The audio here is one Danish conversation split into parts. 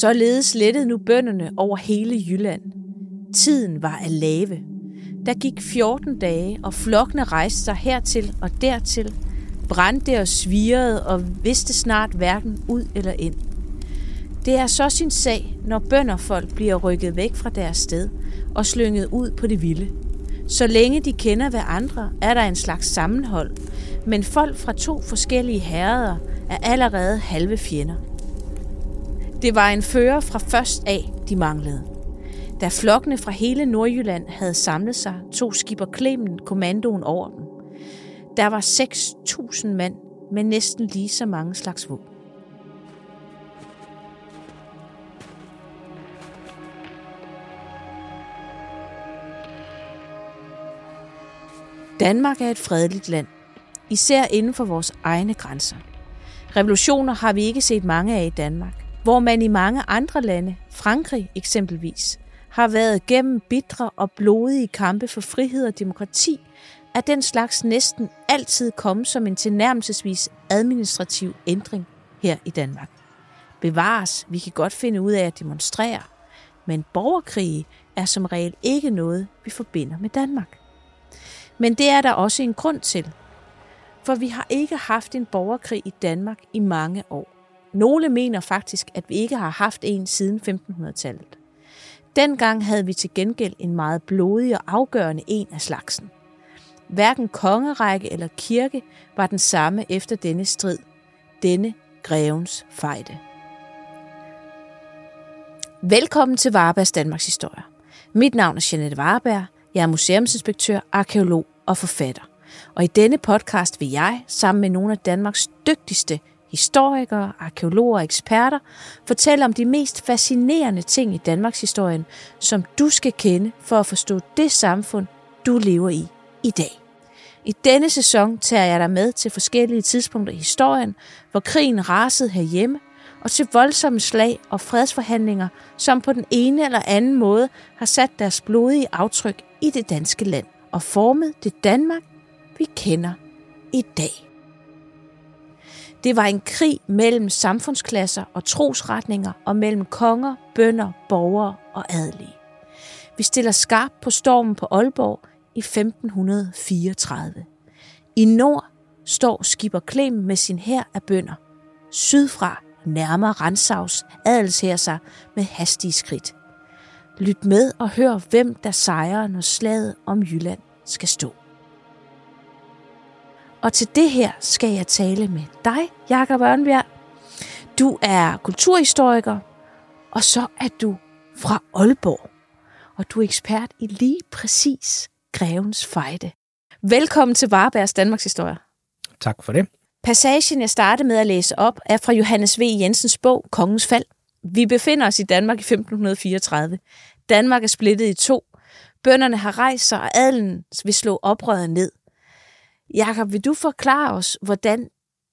Således lettede nu bønderne over hele Jylland. Tiden var af lave. Der gik 14 dage, og flokkene rejste sig hertil og dertil, brændte og svirede og vidste snart hverken ud eller ind. Det er så sin sag, når bønderfolk bliver rykket væk fra deres sted og slynget ud på det vilde. Så længe de kender hver andre, er der en slags sammenhold, men folk fra to forskellige herreder er allerede halve fjender. Det var en fører fra først af, de manglede. Da flokkene fra hele Nordjylland havde samlet sig, tog skipper Klemen kommandoen over dem. Der var 6.000 mand med næsten lige så mange slags våben. Danmark er et fredeligt land, især inden for vores egne grænser. Revolutioner har vi ikke set mange af i Danmark, hvor man i mange andre lande, Frankrig eksempelvis, har været gennem bitre og blodige kampe for frihed og demokrati, er den slags næsten altid kommet som en tilnærmelsesvis administrativ ændring her i Danmark. Bevares, vi kan godt finde ud af at demonstrere, men borgerkrige er som regel ikke noget, vi forbinder med Danmark. Men det er der også en grund til. For vi har ikke haft en borgerkrig i Danmark i mange år. Nogle mener faktisk, at vi ikke har haft en siden 1500-tallet. Dengang havde vi til gengæld en meget blodig og afgørende en af slagsen. Hverken kongerække eller kirke var den samme efter denne strid. Denne grevens fejde. Velkommen til Varebergs Danmarks Historie. Mit navn er Jeanette Vareberg. Jeg er museumsinspektør, arkeolog og forfatter. Og i denne podcast vil jeg, sammen med nogle af Danmarks dygtigste historikere, arkeologer og eksperter, fortæller om de mest fascinerende ting i Danmarks historie, som du skal kende for at forstå det samfund, du lever i i dag. I denne sæson tager jeg dig med til forskellige tidspunkter i historien, hvor krigen rasede herhjemme, og til voldsomme slag og fredsforhandlinger, som på den ene eller anden måde har sat deres blodige aftryk i det danske land og formet det Danmark, vi kender i dag. Det var en krig mellem samfundsklasser og trosretninger og mellem konger, bønder, borgere og adelige. Vi stiller skarp på stormen på Aalborg i 1534. I nord står skipper Klem med sin hær af bønder. Sydfra nærmer Rensavs adelshær sig med hastige skridt. Lyt med og hør, hvem der sejrer, når slaget om Jylland skal stå. Og til det her skal jeg tale med dig, Jakob Ørnbjerg. Du er kulturhistoriker, og så er du fra Aalborg. Og du er ekspert i lige præcis Grevens Fejde. Velkommen til Varebergs Danmarks Historie. Tak for det. Passagen, jeg startede med at læse op, er fra Johannes V. Jensens bog Kongens Fald. Vi befinder os i Danmark i 1534. Danmark er splittet i to. Bønderne har rejst sig, og adelen vil slå oprøret ned. Jakob, vil du forklare os, hvordan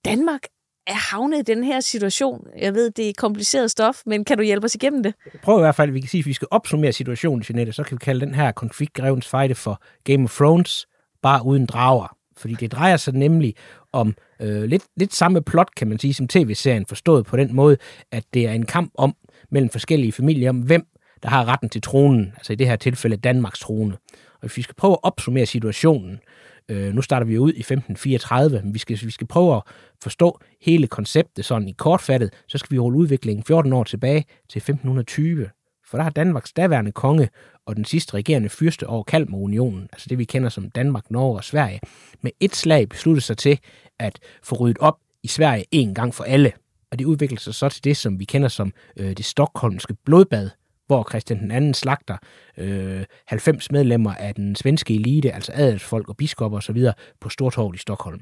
Danmark er havnet i den her situation? Jeg ved, det er kompliceret stof, men kan du hjælpe os igennem det? Prøv i hvert fald, vi kan sige, at vi skal opsummere situationen, Jeanette, så kan vi kalde den her konflikt Grevens Fejde for Game of Thrones, bare uden drager. Fordi det drejer sig nemlig om øh, lidt, lidt samme plot, kan man sige, som tv-serien, forstået på den måde, at det er en kamp om mellem forskellige familier, om hvem der har retten til tronen, altså i det her tilfælde Danmarks trone. Og hvis vi skal prøve at opsummere situationen, øh, nu starter vi ud i 1534, men vi skal, vi skal prøve at forstå hele konceptet sådan i kortfattet, så skal vi rulle udviklingen 14 år tilbage til 1520. For der har Danmarks daværende konge og den sidste regerende fyrste over Kalmarunionen, altså det vi kender som Danmark, Norge og Sverige, med et slag besluttet sig til at få ryddet op i Sverige en gang for alle. Og det udvikler sig så til det, som vi kender som øh, det stokholmske blodbad, hvor Christian den anden slagter øh, 90 medlemmer af den svenske elite, altså adelsfolk og biskopper osv., på Stortorvet i Stockholm.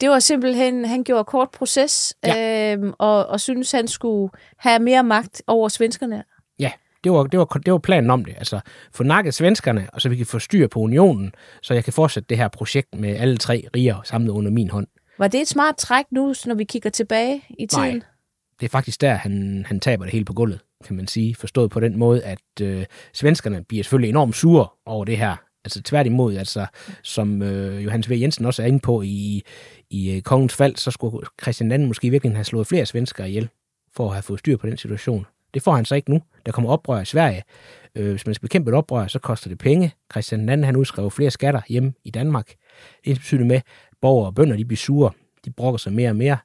Det var simpelthen, han gjorde kort proces, ja. øh, og, og synes han skulle have mere magt over svenskerne. Ja, det var, det var, det var planen om det. Altså, få nakket svenskerne, og så vi kan få styr på unionen, så jeg kan fortsætte det her projekt med alle tre riger samlet under min hånd. Var det et smart træk nu, når vi kigger tilbage i tiden? Nej, det er faktisk der, han, han taber det hele på gulvet, kan man sige. Forstået på den måde, at øh, svenskerne bliver selvfølgelig enormt sure over det her. Altså tværtimod, altså, som øh, Johannes V. Jensen også er inde på i, i øh, kongens fald, så skulle Christian II måske virkelig have slået flere svenskere ihjel, for at have fået styr på den situation. Det får han så ikke nu. Der kommer oprør i Sverige. Øh, hvis man skal bekæmpe et oprør, så koster det penge. Christian II han udskrev flere skatter hjemme i Danmark. Det betyder med, at borgere og bønder de bliver sure. De brokker sig mere og mere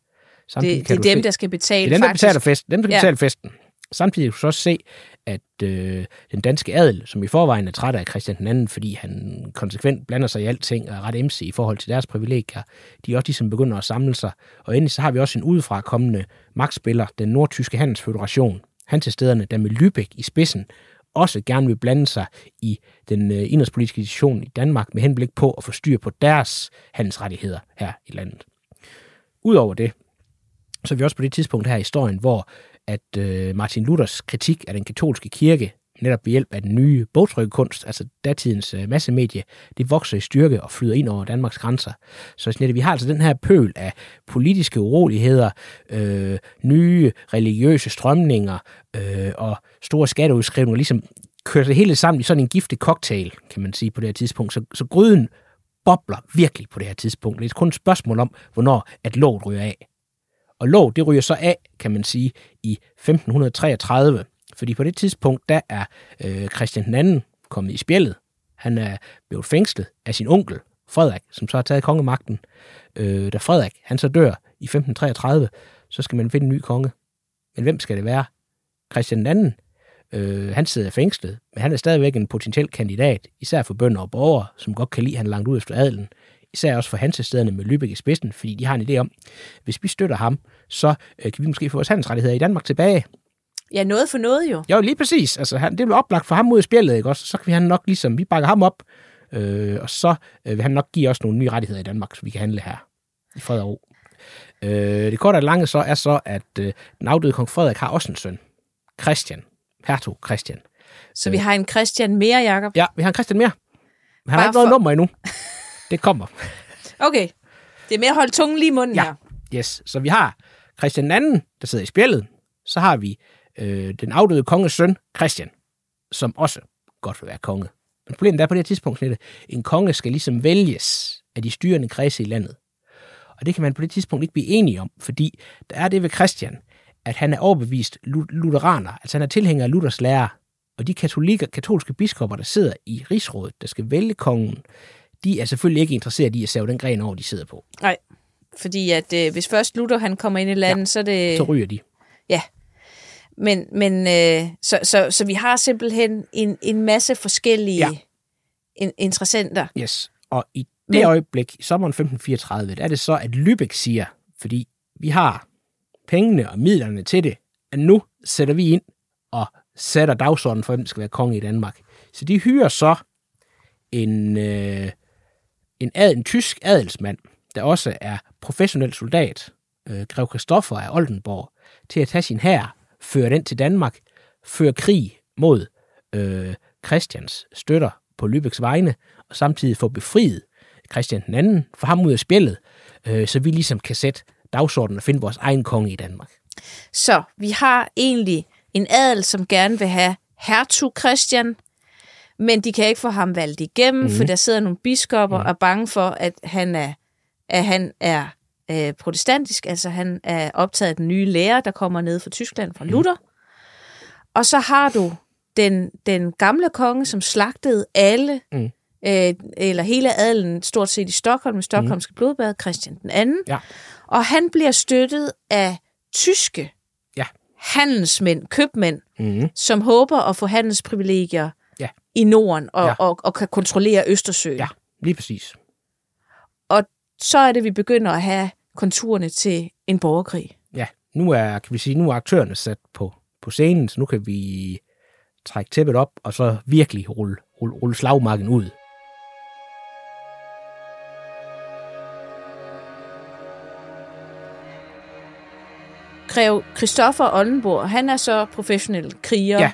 det, det er dem, se, der skal betale Det er dem, der betaler festen. Dem, der ja. betaler festen. Samtidig kan du også se, at øh, den danske adel, som i forvejen er træt af Christian II, fordi han konsekvent blander sig i alting og er ret emsig i forhold til deres privilegier, de er også ligesom begynder at samle sig. Og endelig så har vi også en udefra kommende magtspiller, den nordtyske handelsfederation. Han til stederne, der med Lübeck i spidsen, også gerne vil blande sig i den øh, indrigspolitiske situation i Danmark med henblik på at få styr på deres handelsrettigheder her i landet. Udover det, så er vi også på det tidspunkt her i historien, hvor at øh, Martin Luthers kritik af den katolske kirke, netop ved hjælp af den nye bogtrykkekunst, altså datidens øh, massemedie, det vokser i styrke og flyder ind over Danmarks grænser. Så Snette, vi har altså den her pøl af politiske uroligheder, øh, nye religiøse strømninger øh, og store skatteudskrivninger, ligesom kører det hele sammen i sådan en giftig cocktail, kan man sige på det her tidspunkt. Så, så gryden bobler virkelig på det her tidspunkt. Det er kun et spørgsmål om, hvornår at låget ryger af. Og lov, det ryger så af, kan man sige, i 1533. Fordi på det tidspunkt, der er øh, Christian II kommet i spjældet. Han er blevet fængslet af sin onkel, Frederik, som så har taget kongemagten. Øh, da Frederik, han så dør i 1533, så skal man finde en ny konge. Men hvem skal det være? Christian II, øh, han sidder fængslet, men han er stadigvæk en potentiel kandidat, især for bønder og borgere, som godt kan lide, at han langt ud efter adelen især også for hansestederne med Lübeck i spidsen, fordi de har en idé om, hvis vi støtter ham, så øh, kan vi måske få vores handelsrettigheder i Danmark tilbage. Ja, noget for noget jo. Jo, lige præcis. Altså, han, det bliver oplagt for ham mod spillet, ikke også? Så kan vi han nok ligesom, vi bakker ham op, øh, og så øh, vil han nok give os nogle nye rettigheder i Danmark, så vi kan handle her i fred og ro. Øh, det korte og lange så er så, at øh, den afdøde kong Frederik har også en søn, Christian, hertug Christian. Så vi har en Christian mere, Jacob? Ja, vi har en Christian mere. Han har ikke noget for... nummer endnu. Det kommer. Okay. Det er mere at holde tungen lige i munden ja. her. Yes. Så vi har Christian II, der sidder i spjældet. Så har vi øh, den afdøde konges søn, Christian, som også godt vil være konge. Men problemet er på det her tidspunkt, at en konge skal ligesom vælges af de styrende kredse i landet. Og det kan man på det tidspunkt ikke blive enige om, fordi der er det ved Christian, at han er overbevist lutheraner, altså han er tilhænger af Luthers lære, og de katolikker, katolske biskopper, der sidder i rigsrådet, der skal vælge kongen, de er selvfølgelig ikke interesseret i at save den gren over, de sidder på. Nej, fordi at øh, hvis først Luther han kommer ind i landet, ja, så det... Så ryger de. Ja. Men, men øh, så, så, så vi har simpelthen en, en masse forskellige ja. in, interessenter. Yes, og i det men... øjeblik, i sommeren 1534, er det så, at Lübeck siger, fordi vi har pengene og midlerne til det, at nu sætter vi ind og sætter dagsordenen for, hvem skal være konge i Danmark. Så de hyrer så en, øh, en, ad, en tysk adelsmand, der også er professionel soldat, øh, Grev Christoffer af Oldenborg, til at tage sin hær, føre den til Danmark, føre krig mod øh, Christians støtter på Lübecks vegne, og samtidig få befriet Christian den anden for ham ud af spillet, øh, så vi ligesom kan sætte dagsordenen og finde vores egen konge i Danmark. Så vi har egentlig en adel, som gerne vil have hertug Christian, men de kan ikke få ham valgt igennem, mm. for der sidder nogle biskopper mm. og er bange for, at han er, at han er øh, protestantisk, altså han er optaget af den nye lære, der kommer ned fra Tyskland, fra mm. Luther. Og så har du den, den gamle konge, som slagtede alle, mm. øh, eller hele adelen, stort set i Stockholm, med Stockholmske mm. blodbad, Christian den anden. Ja. Og han bliver støttet af tyske ja. handelsmænd, købmænd, mm. som håber at få handelsprivilegier i Norden og, ja. og, og kan kontrollere Østersøen. Ja, lige præcis. Og så er det, vi begynder at have konturerne til en borgerkrig. Ja, nu er, kan vi sige, nu er aktørerne sat på, på scenen, så nu kan vi trække tæppet op, og så virkelig rulle, rulle, rulle slagmarken ud. Grev Christoffer Oldenborg, han er så professionel kriger. Ja.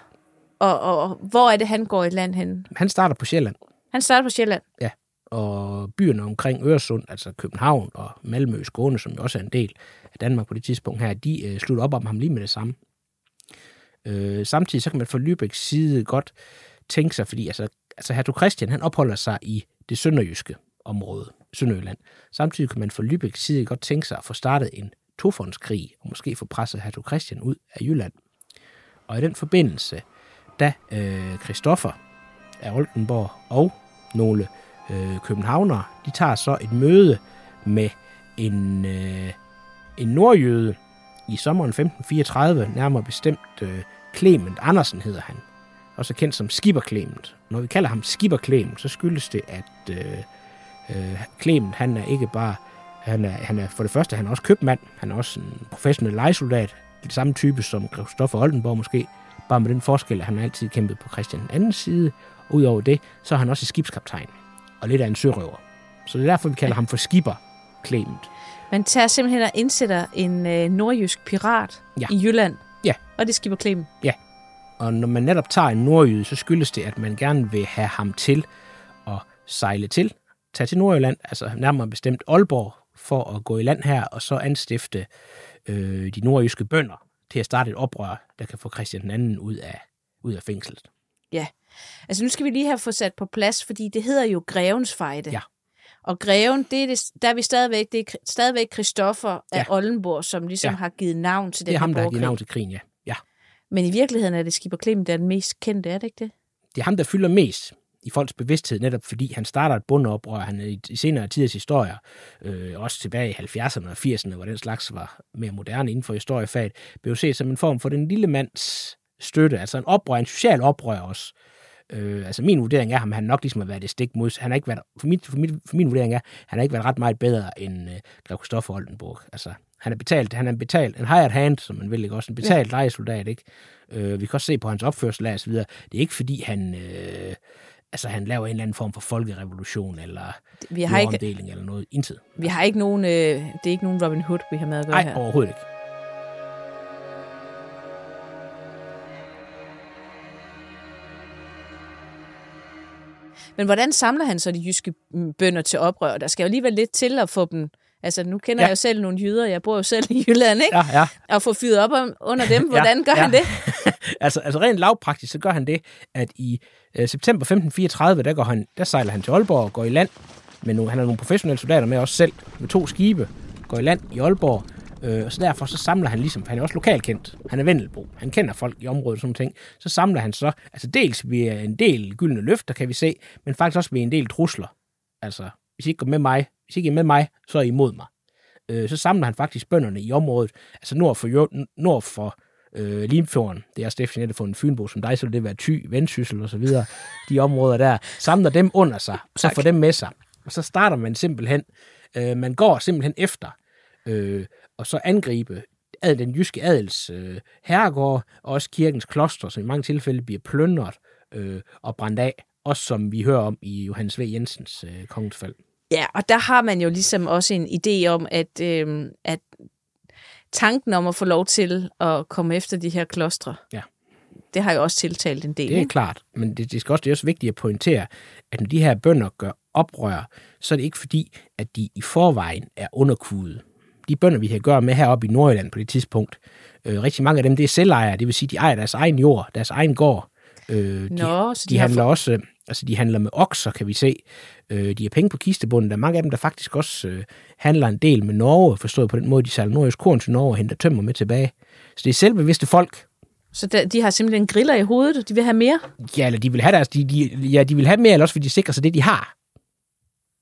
Og, og hvor er det, han går i land hen? Han starter på Sjælland. Han starter på Sjælland? Ja, og byerne omkring Øresund, altså København og Malmø, Skåne, som jo også er en del af Danmark på det tidspunkt her, de øh, slutter op om ham lige med det samme. Øh, samtidig så kan man fra Lübecks side godt tænke sig, fordi altså, altså Hertug Christian, han opholder sig i det sønderjyske område, Sønderjylland. Samtidig kan man fra Lübecks side godt tænke sig at få startet en tofondskrig, og måske få presset Hertug Christian ud af Jylland. Og i den forbindelse, da øh, Christoffer af Oldenborg og nogle øh, københavnere, de tager så et møde med en, øh, en nordjøde i sommeren 1534, nærmere bestemt øh, Clement Andersen hedder han, også kendt som Skipper Clement. Når vi kalder ham Skipper Clement, så skyldes det, at øh, øh, Clement, han er ikke bare, han er, han er for det første, han er også købmand, han er også en professionel legesoldat, det samme type som Christoffer Oldenborg måske, bare med den forskel, at han altid kæmpet på Christian anden side. Udover det, så er han også skibskaptajn, og lidt af en sørøver. Så det er derfor, vi kalder ham for Skipper Clement. Man tager simpelthen og indsætter en øh, nordjysk pirat Ja. i Jylland. Ja. Og det skipper Clemen. Og når man netop tager en nordjyde, så skyldes det, at man gerne vil have ham til at sejle til, tage til Nordjylland, altså nærmere bestemt Aalborg, for at gå i land her, og så anstifte øh, de nordjyske bønder til at starte et oprør, der kan få Christian den anden ud af, ud af fængslet. Altså nu skal vi lige have få sat på plads, fordi det hedder jo Grevens Fejde. Ja. Og Greven, det er det, der er vi stadigvæk, det er stadigvæk Christoffer af Ja. Oldenborg, som ligesom Ja. har givet navn til den Det er ham, der har givet navn til krigen, ja. ja. Men i virkeligheden er det Skipper Clemen, der er den mest kendte, er det ikke det? Det er ham, der fylder mest i folks bevidsthed, netop fordi han starter et bundeoprør. Han i, i senere tiders historier, øh, også tilbage i 70'erne og 80'erne, hvor den slags var mere moderne inden for historiefaget, blev set som en form for den lille mands støtte, altså en oprør, en social oprør også. Øh, altså min vurdering er, at han nok ligesom har været det stik mod. Han har ikke været, for, mit, for, mit, for min vurdering er, han har ikke været ret meget bedre end øh, Grev Christoffer Oldenburg. Altså, han er betalt, han er betalt, en hired hand, som man vil, ikke? Også en betalt ja. lejesoldat, ikke? Øh, vi kan også se på hans opførsel og så videre. Det er ikke fordi, han, øh, altså, han laver en eller anden form for folkerevolution, eller Vi har ikke, eller noget. Intet. vi har ikke nogen, øh, det er ikke nogen Robin Hood, vi har med at gøre Nej, her. overhovedet ikke. Men hvordan samler han så de jyske bønder til oprør? Der skal jo alligevel lidt til at få dem... Altså, nu kender Ja. ja. jeg jo selv nogle jyder, jeg bor jo selv i Jylland, ikke? Ja, ja. Og få fyret op under dem, hvordan gør ja. han det? altså, altså rent lavpraktisk, så gør han det, at i øh, september 1534, der, går han, der sejler han til Aalborg og går i land. Med nogle, han har nogle professionelle soldater med også selv, med to skibe, går i land i Aalborg. Øh, og så derfor så samler han ligesom, han er også lokalkendt, han er Vendelbo, han kender folk i området og sådan ting. Så samler han så, altså dels ved en del gyldne løfter, kan vi se, men faktisk også ved en del trusler. Altså, hvis I ikke går med mig, hvis I ikke er med mig, så er I imod mig. Øh, så samler han faktisk bønderne i området, altså nord for, nord for øh, Limfjorden, det er definitivt for en fynbo som dig, så vil det være Thy, Vendsyssel og så videre, de områder der, samler dem under sig, og så får dem med sig. Og så starter man simpelthen, øh, man går simpelthen efter, øh, og så angribe ad, den jyske adels øh, herregård, og også kirkens kloster, som i mange tilfælde bliver plyndret øh, og brændt af, også som vi hører om i Johannes V. Jensens øh, kongens fald. Ja, og der har man jo ligesom også en idé om, at, øh, at tanken om at få lov til at komme efter de her klostre, Ja. det har jo også tiltalt en del. Det er ikke? klart, men det, det, skal også, det er også vigtigt at pointere, at når de her bønder gør oprør, så er det ikke fordi, at de i forvejen er underkudet. De bønder, vi har at gøre med heroppe i Nordjylland på det tidspunkt, øh, rigtig mange af dem, det er selvejere, det vil sige, de ejer deres egen jord, deres egen gård. Øh, de, Nå, så de, de har handler fået- også, altså de handler med okser, kan vi se. Øh, de har penge på kistebunden. Der er mange af dem, der faktisk også øh, handler en del med Norge, forstået på den måde, de sælger nordjysk korn til Norge og henter tømmer med tilbage. Så det er selvbevidste folk, Så der, de har simpelthen griller i hovedet, de vil have mere. Ja, eller de vil have deres, de, de, ja, de vil have mere, eller også vil de sikre sig det, de har.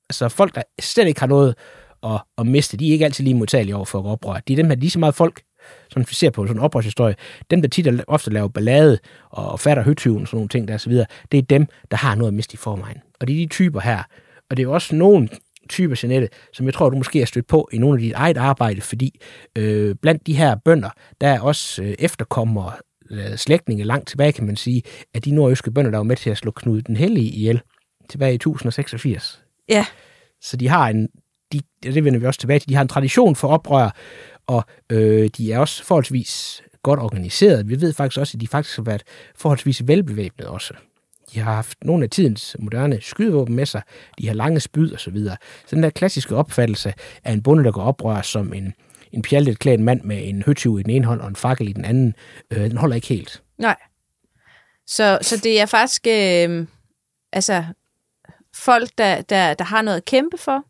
Altså folk, der slet ikke har noget at, at miste, de er ikke altid lige modtagelige over for oprør. De er dem her, lige så meget folk, som vi ser på sådan en oprørshistorie, dem, der tit ofte laver ballade og, og fatter høtyven og sådan nogle ting der så videre, det er dem, der har noget at miste i forvejen. Og det er de typer her. Og det er jo også nogle typer, Jeanette, som jeg tror, du måske har stødt på i nogle af dit eget arbejde, fordi øh, blandt de her bønder, der er også øh, efterkommere, øh, slægtninge langt tilbage, kan man sige, af de nordjyske bønder, der var med til at slå Knud den Hellige ihjel tilbage i 1086. Ja, Så de har en, de, det vender vi også tilbage til, de har en tradition for oprør, og øh, de er også forholdsvis godt organiseret. Vi ved faktisk også, at de faktisk har været forholdsvis velbevæbnet også. De har haft nogle af tidens moderne skydevåben med sig, de har lange spyd og så videre. Så den der klassiske opfattelse af en bonde, der går oprør som en, en pjaltet klædt mand med en høtyv i den ene hånd og en fakkel i den anden, øh, den holder ikke helt. nej. Så, så det er faktisk øh, altså folk, der, der, der har noget at kæmpe for,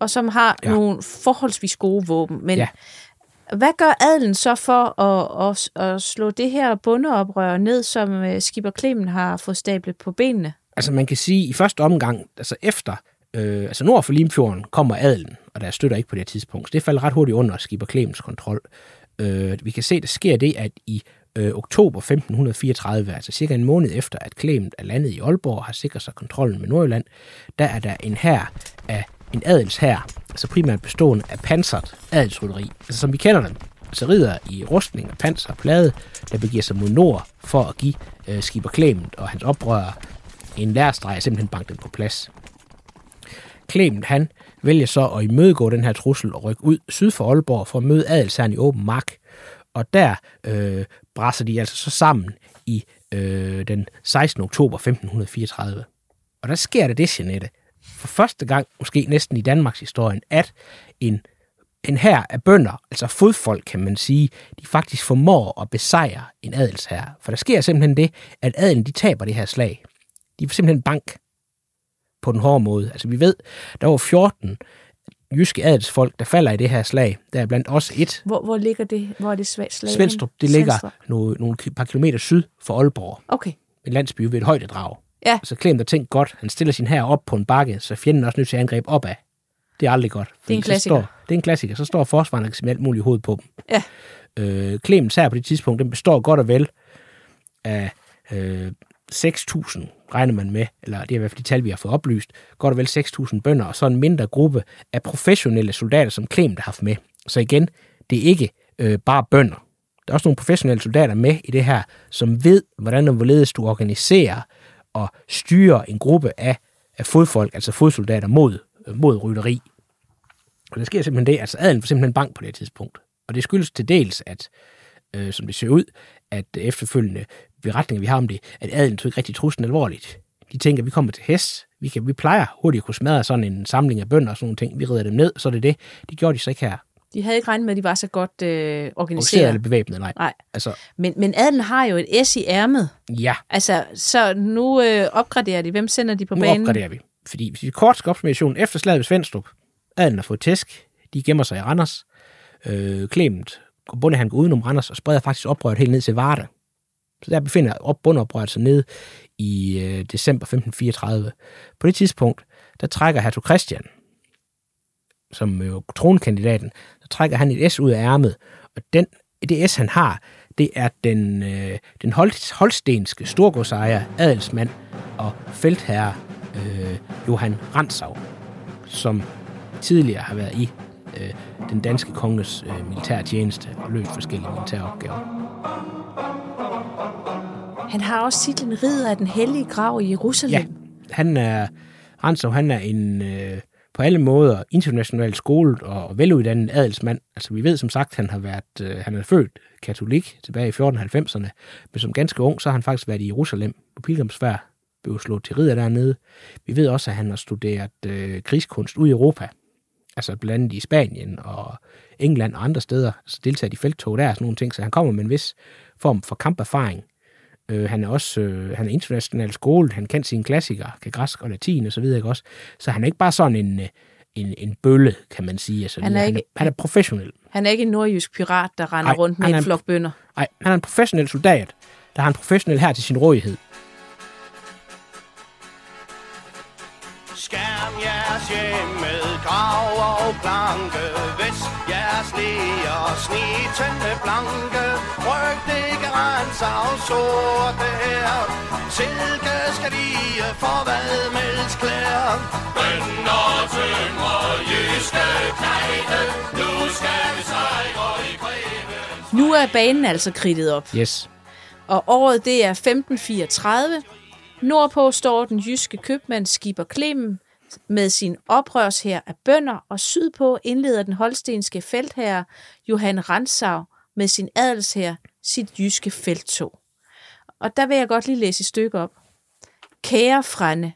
og som har Ja. nogle forholdsvis gode våben. Men Ja. Hvad gør adelen så for at, at, at slå det her bundeoprør ned, som øh, Skipper Klemen har fået stablet på benene? Altså man kan sige, at i første omgang, altså efter, øh, altså nord for Limfjorden, kommer adelen, og der støtter ikke på det her tidspunkt. Så det falder ret hurtigt under Skipper Klemens kontrol. Øh, vi kan se, at der sker det, at i øh, oktober 1534, altså cirka en måned efter, at Klemen er landet i Aalborg og har sikret sig kontrollen med Nordjylland, der er der en her af en adelshær, altså primært bestående af pansert adelsrytteri, altså som vi kender dem, altså ridder i rustning og panser og plade, der begiver sig mod nord for at give øh, Skipper Clement og hans oprører en lærstreg og simpelthen banke dem på plads. Clement han vælger så at imødegå den her trussel og rykke ud syd for Aalborg for at møde adelsherren i åben mark. Og der øh, brasser de altså så sammen i øh, den 16. oktober 1534. Og der sker det det, Jeanette, for første gang, måske næsten i Danmarks historie, at en, en her af bønder, altså fodfolk kan man sige, de faktisk formår at besejre en adelsherre. For der sker simpelthen det, at adelen de taber det her slag. De er simpelthen bank på den hårde måde. Altså vi ved, der var 14 jyske adelsfolk, der falder i det her slag. Der er blandt også et. Hvor, hvor ligger det? Hvor er det slag? Svendstrup, det ligger nogle, nogle par kilometer syd for Aalborg. Okay. En landsby ved et højdedrag. Ja. Så Clem der tænkt godt, han stiller sin her op på en bakke, så fjenden er også nødt til at angribe opad. Det er aldrig godt. Det er en klassiker. Står, det er en klassiker. Så står forsvarerne med alt muligt hoved på dem. Ja. Øh, Clemens her på det tidspunkt, den består godt og vel af øh, 6.000, regner man med, eller det er i hvert fald de tal, vi har fået oplyst, godt og vel 6.000 bønder, og så en mindre gruppe af professionelle soldater, som Clement har haft med. Så igen, det er ikke øh, bare bønder. Der er også nogle professionelle soldater med i det her, som ved, hvordan og hvorledes du organiserer at styre en gruppe af, af fodfolk, altså fodsoldater, mod, mod rytteri. Og der sker simpelthen det, altså adelen for simpelthen bank på det tidspunkt. Og det skyldes til dels, at øh, som det ser ud, at efterfølgende beretninger, vi har om det, at adelen tog ikke rigtig truslen alvorligt. De tænker, at vi kommer til hest, vi, kan, vi plejer hurtigt at kunne smadre sådan en samling af bønder og sådan nogle ting, vi rider dem ned, så er det det. Det gjorde de så ikke her. De havde ikke regnet med, at de var så godt øh, organiseret. Eller bevæbnet, nej. Nej. Altså, Men, men adelen har jo et S i ærmet. ja, Altså, så nu øh, opgraderer de. Hvem sender de på nu banen? opgraderer vi. Fordi hvis vi kort skal opsummation, efter slaget ved Svendstrup, adelen har fået tæsk, de gemmer sig i Randers. Øh, Clement, bundet han går udenom Randers og spreder faktisk oprøret helt ned til Varde. Så der befinder op bundeoprøret sig ned i øh, december 1534. På det tidspunkt, der trækker hertug Christian, som jo tronkandidaten, trækker han et S ud af ærmet, og den, det S, han har, det er den, øh, den holstenske storgodsejer, adelsmand og feltherre øh, Johan Rantzau, som tidligere har været i øh, den danske konges øh, militære tjeneste og løst forskellige militære opgaver. Han har også titlen Ridder af den hellige grav i Jerusalem. Ja, han er, Rantzau, han er en øh, på alle måder internationalt skolet og veluddannet adelsmand. Altså vi ved som sagt, han har været, øh, han er født katolik tilbage i 1490'erne, men som ganske ung, så har han faktisk været i Jerusalem på pilgrimsfærd, blev slået til ridder dernede. Vi ved også, at han har studeret øh, krigskunst ud i Europa, altså blandt andet i Spanien og England og andre steder, så deltaget i felttog der og sådan nogle ting, så han kommer med en vis form for kamperfaring. Øh, han er også øh, han er internationalt skolet, han kan sine klassikere, kan græsk og latin og så videre, ikke også? Så han er ikke bare sådan en, øh, en, en bølle, kan man sige. Altså, Han er han, ikke- er, han er professionel. Han er ikke en nordjysk pirat, der render Nej, rundt med han en en- flok bønder. Nej, han er en professionel soldat, der har en professionel her til sin rådighed. Skærm jeres hjem med grav og planke jeres læger snitende blanke ikke rens af sorte her Silke skal vi for hvad melds klær Bønder tyngre jyske knejde Nu skal vi sejre i greven Nu er banen altså kridtet op. Yes. Og året det er 1534. Nordpå står den jyske købmand Skipper Clemen med sin oprørshær af bønder, og sydpå indleder den holstenske feltherre Johan Ransau med sin adelshær sit jyske felttog. Og der vil jeg godt lige læse et stykke op. Kære frænde,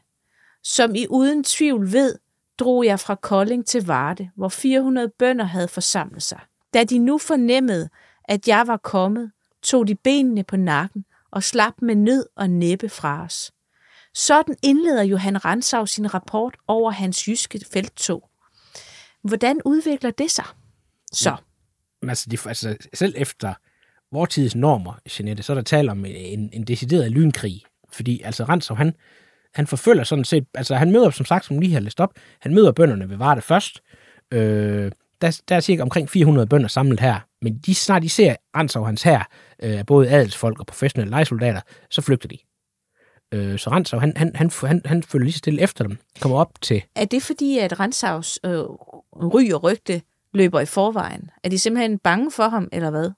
som I uden tvivl ved, drog jeg fra Kolding til Varde, hvor 400 bønder havde forsamlet sig. Da de nu fornemmede, at jeg var kommet, tog de benene på nakken og slap med nød og næppe fra os. Sådan indleder Johan Ransau sin rapport over hans jyske felttog. Hvordan udvikler det sig? Så, Ja, altså, de, altså, selv efter vortids normer, Jeanette, så er der tale om en, en decideret lynkrig. Fordi altså Ransau, han, han forfølger sådan set, altså han møder, som sagt, som lige har læst op, han møder bønderne ved Varde først. Øh, der, der er cirka omkring 400 bønder samlet her, men de snart de ser Ransau hans her, øh, både adelsfolk og professionelle lejesoldater, så flygter de. Øh, så Rensov, han, han, han, han, han følger lige så stille efter dem, kommer op til... Er det fordi, at Rensavs øh, ry og rygte løber i forvejen? Er de simpelthen bange for ham, eller hvad?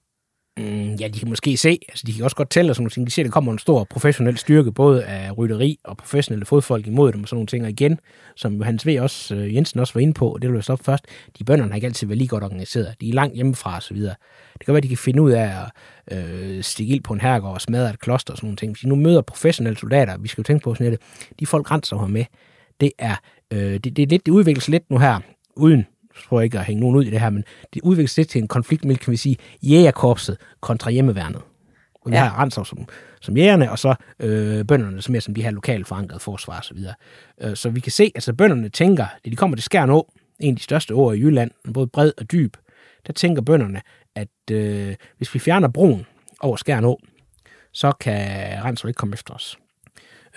Mm, ja, de kan måske se, altså de kan også godt tælle og sådan nogle ting. De ser, at der kommer en stor professionel styrke, både af rytteri og professionelle fodfolk imod dem og sådan nogle ting. Og igen, som Hans V. Også, øh, Jensen også var inde på, og det vil jeg stoppe først, de bønderne har ikke altid været lige godt organiseret. De er langt hjemmefra og så videre. Det kan være, at de kan finde ud af at øh, stikke ild på en herregård og smadre et kloster og sådan nogle ting. Hvis de nu møder professionelle soldater, vi skal jo tænke på sådan et, de folk grænser her med, det er, øh, det, det, lidt det udvikles lidt nu her, uden prøver ikke at hænge nogen ud i det her, men det udvikles lidt til en konflikt mellem, kan vi sige, jægerkorpset kontra hjemmeværnet. Og vi ja. har Rensov som, som jægerne, og så øh, bønderne som er som de her lokalt forankrede forsvar osv. Så, øh, så vi kan se, at altså, bønderne tænker, da de kommer til Skjern Å, en af de største åer i Jylland, både bred og dyb, der tænker bønderne, at øh, hvis vi fjerner broen over Skjern Å, så kan Rensov ikke komme efter os.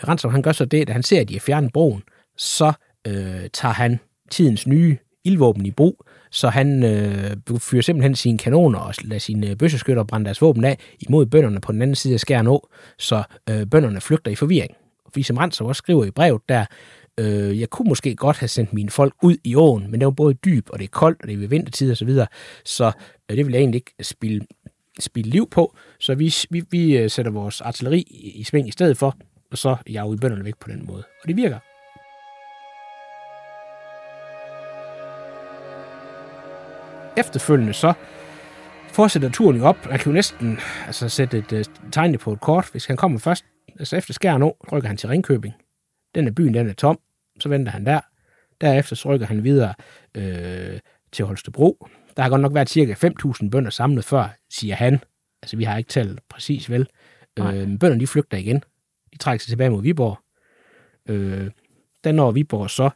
Rensov han gør så det, at han ser, at de har fjernet broen, så øh, tager han tidens nye ildvåben i brug, så han øh, fyrer simpelthen sine kanoner og lader sine øh, bøsseskytter brænde deres våben af imod bønderne på den anden side af Skjern Å, så øh, bønderne flygter i forvirring. Fordi som Rensov også skriver i brevet der, øh, jeg kunne måske godt have sendt mine folk ud i åen, men det var både dyb, og det er koldt, og det er ved vintertid osv., så, videre, så øh, det vil jeg egentlig ikke spille, spille liv på, så vi, vi, vi øh, sætter vores artilleri i, i sving i stedet for, og så jager vi bønderne væk på den måde. Og det virker. Efterfølgende så fortsætter turen jo op. Man kan jo næsten altså, sætte et uh, tegn på et kort. Hvis han kommer først, altså efter Skjern Å, rykker han til Ringkøbing. Den er byen, den er tom. Så venter han der. Derefter så rykker han videre øh, til Holstebro. Der har godt nok været cirka 5.000 bønder samlet før, siger han. Altså, vi har ikke talt præcis vel. Øh, bønderne, de flygter igen. De trækker sig tilbage mod Viborg. Øh, der når Viborg så,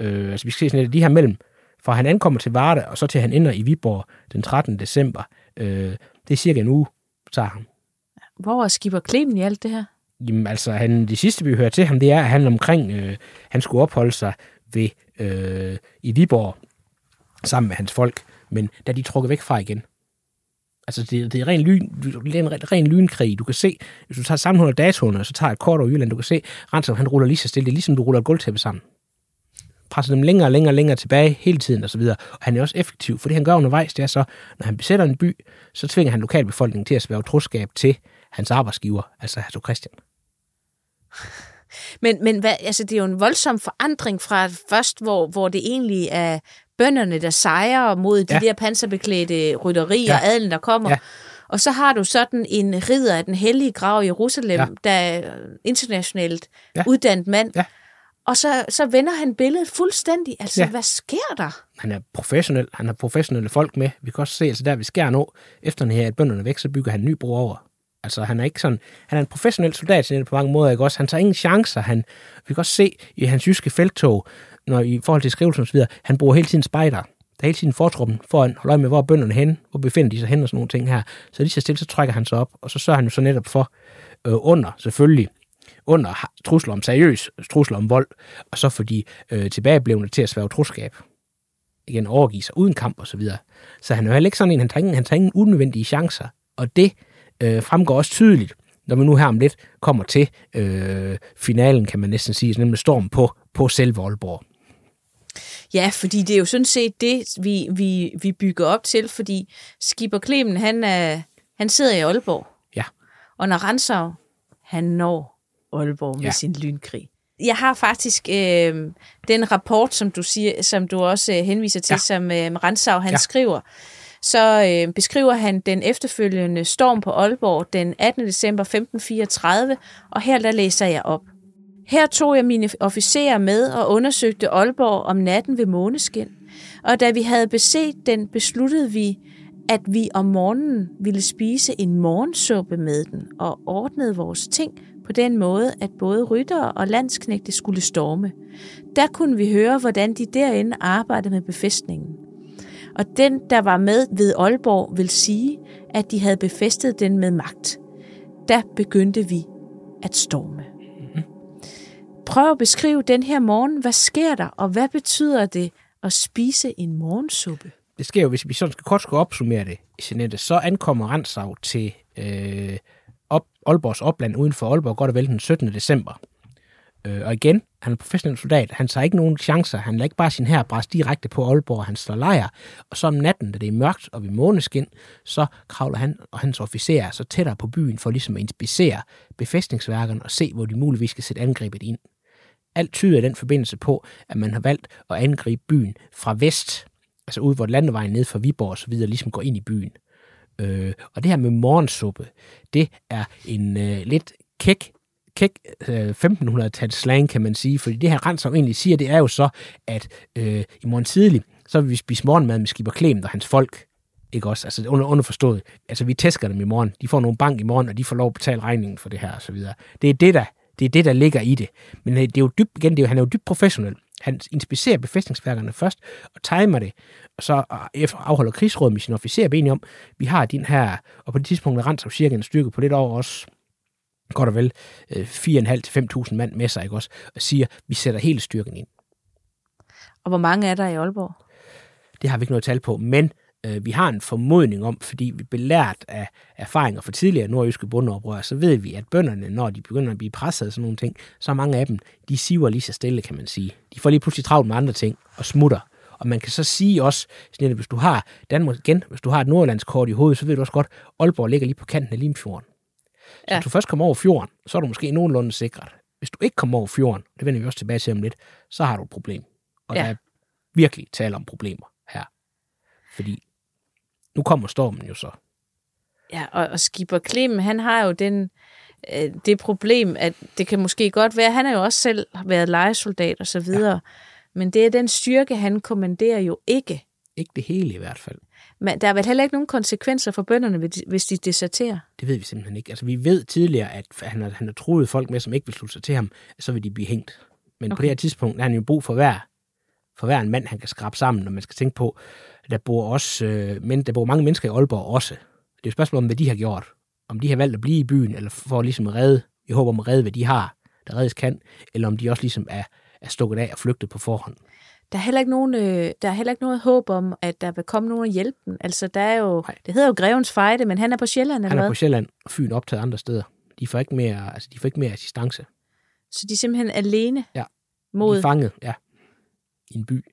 øh, altså vi skal se sådan lidt, de her mellem fra han ankommer til Varde, og så til han ender i Viborg den 13. december. Øh, det er cirka en uge, tager han. Hvor er Skipper Klemen i alt det her? Jamen altså, han, det sidste vi hører til ham, det er, at han omkring, øh, han skulle opholde sig ved, øh, i Viborg sammen med hans folk, men da de trukker væk fra igen. Altså, det, det er ren, lyn, det er en ren lynkrig. Du kan se, hvis du tager sammenholdet datoerne, og så tager et kort over Jylland, du kan se, Ransom, han ruller lige så stille. Det er ligesom, du ruller et gulvtæppe sammen presser dem længere og længere og længere tilbage hele tiden osv. Og, og han er også effektiv, for det han gør undervejs, det er så, når han besætter en by, så tvinger han lokalbefolkningen til at sværge troskab til hans arbejdsgiver, altså Hertog Christian. Men, men hvad, altså, det er jo en voldsom forandring fra først, hvor, hvor det egentlig er bønderne, der sejrer mod de ja. der panserbeklædte rytteri ja. og adelen, der kommer. Ja. Og så har du sådan en ridder af den hellige grav i Jerusalem, ja. der er internationalt ja. uddannet mand, ja. Og så, så vender han billedet fuldstændig. Altså, ja. hvad sker der? Han er professionel. Han har professionelle folk med. Vi kan også se, altså der vi skærer nu, efter her, at bønderne væk, så bygger han en ny bro over. Altså, han er ikke sådan, han er en professionel soldat på mange måder, ikke også? Han tager ingen chancer. Han, vi kan også se i hans jyske feltog, når i forhold til skrivelsen og så videre, han bruger hele tiden spejder. Der er hele tiden fortruppen for at holde øje med, hvor er bønderne hen, hvor befinder de sig hen og sådan nogle ting her. Så lige så stille, så trækker han sig op, og så sørger han jo så netop for, øh, under selvfølgelig, under trusler om seriøs trusler om vold, og så får de øh, tilbageblevende til at sværge troskab. Igen overgive sig uden kamp og så videre. Så han er jo heller ikke sådan en, han tager ingen, han tager ingen unødvendige chancer. Og det øh, fremgår også tydeligt, når vi nu her om lidt kommer til øh, finalen, kan man næsten sige, nemlig storm på, på selve Aalborg. Ja, fordi det er jo sådan set det, vi, vi, vi bygger op til, fordi Skipper Klemen, han, er, han sidder i Aalborg. Ja. Og når Ransau, han når Aalborg med ja. sin lynkrig. Jeg har faktisk øh, den rapport, som du siger, som du også øh, henviser til, ja. som øh, Ransau han ja. skriver. Så øh, beskriver han den efterfølgende storm på Aalborg den 18. december 1534, og her der læser jeg op. Her tog jeg mine officerer med og undersøgte Aalborg om natten ved måneskin, og da vi havde beset den, besluttede vi, at vi om morgenen ville spise en morgensuppe med den og ordnede vores ting på den måde, at både ryttere og landsknægte skulle storme. Der kunne vi høre, hvordan de derinde arbejdede med befæstningen. Og den, der var med ved Aalborg, vil sige, at de havde befæstet den med magt. Da begyndte vi at storme. Prøv at beskrive den her morgen. Hvad sker der, og hvad betyder det at spise en morgensuppe? det sker jo, hvis vi sådan skal kort skal opsummere det Jeanette, så ankommer Ransav til øh, op, Aalborgs opland uden for Aalborg godt og vel den 17. december. Øh, og igen, han er professionel soldat. Han tager ikke nogen chancer. Han lader ikke bare sin her bræs direkte på Aalborg. Han slår lejr. Og så om natten, da det er mørkt og ved måneskin, så kravler han og hans officerer så tættere på byen for ligesom at inspicere befæstningsværkerne og se, hvor de muligvis skal sætte angrebet ind. Alt tyder i den forbindelse på, at man har valgt at angribe byen fra vest, altså ud hvor landevejen ned fra Viborg og så videre, ligesom går ind i byen. Øh, og det her med morgensuppe, det er en øh, lidt kæk, kæk øh, 1500-tals slang, kan man sige, fordi det her Ransom egentlig siger, det er jo så, at øh, i morgen tidlig, så vil vi spise morgenmad med Skipper Clement og hans folk, ikke også? Altså under, underforstået. Altså vi tæsker dem i morgen. De får nogle bank i morgen, og de får lov at betale regningen for det her og så videre. Det er det, der, det er det, der ligger i det. Men øh, det er jo dybt, igen, det er jo, han er jo dybt professionel. Han inspicerer befæstningsværkerne først og timer det, og så øh, afholder krigsråd med sine officerer enige om, vi har din her, og på det tidspunkt er Ransom cirka en styrke på lidt over os, godt og vel, 4.500-5.000 mand med sig, ikke også, og siger, vi sætter hele styrken ind. Og hvor mange er der i Aalborg? Det har vi ikke noget tal på, men øh, vi har en formodning om, fordi vi er belært af erfaringer fra tidligere nordjyske bundeoprør, så ved vi, at bønderne, når de begynder at blive presset og sådan nogle ting, så mange af dem, de siver lige så stille, kan man sige. De får lige pludselig travlt med andre ting og smutter. Og man kan så sige også, sådan, at hvis du har Danmark igen, hvis du har et nordlandskort i hovedet, så ved du også godt, at Aalborg ligger lige på kanten af Limfjorden. Så ja. hvis du først kommer over fjorden, så er du måske nogenlunde sikret. Hvis du ikke kommer over fjorden, det vender vi også tilbage til om lidt, så har du et problem. Og ja. der er virkelig tale om problemer her. Fordi nu kommer stormen jo så. Ja, og, og Skipper Klim, han har jo den, øh, det problem, at det kan måske godt være, han har jo også selv været legesoldat og så videre, ja. men det er den styrke, han kommanderer jo ikke. Ikke det hele i hvert fald. Men der er vel heller ikke nogen konsekvenser for bønderne, hvis de deserterer? Det ved vi simpelthen ikke. Altså, vi ved tidligere, at han har, han har troet folk med, som ikke vil slutte sig til ham, så vil de blive hængt. Men okay. på det her tidspunkt er han jo brug for hver, for hver en mand, han kan skrabe sammen, når man skal tænke på, der bor også, øh, men der bor mange mennesker i Aalborg også. Det er et spørgsmål om, hvad de har gjort. Om de har valgt at blive i byen, eller for ligesom at redde, i håber om at redde, hvad de har, der reddes kan, eller om de også ligesom er, er stukket af og flygtet på forhånd. Der er, heller ikke nogen, øh, der er heller ikke noget håb om, at der vil komme nogen og hjælpe dem. Altså, der er jo, Nej. det hedder jo Grevens Fejde, men han er på Sjælland, eller Han er hvad? på Sjælland, og Fyn optaget andre steder. De får ikke mere, altså, de får ikke mere assistance. Så de er simpelthen alene ja. mod... De er fanget, ja. I en by.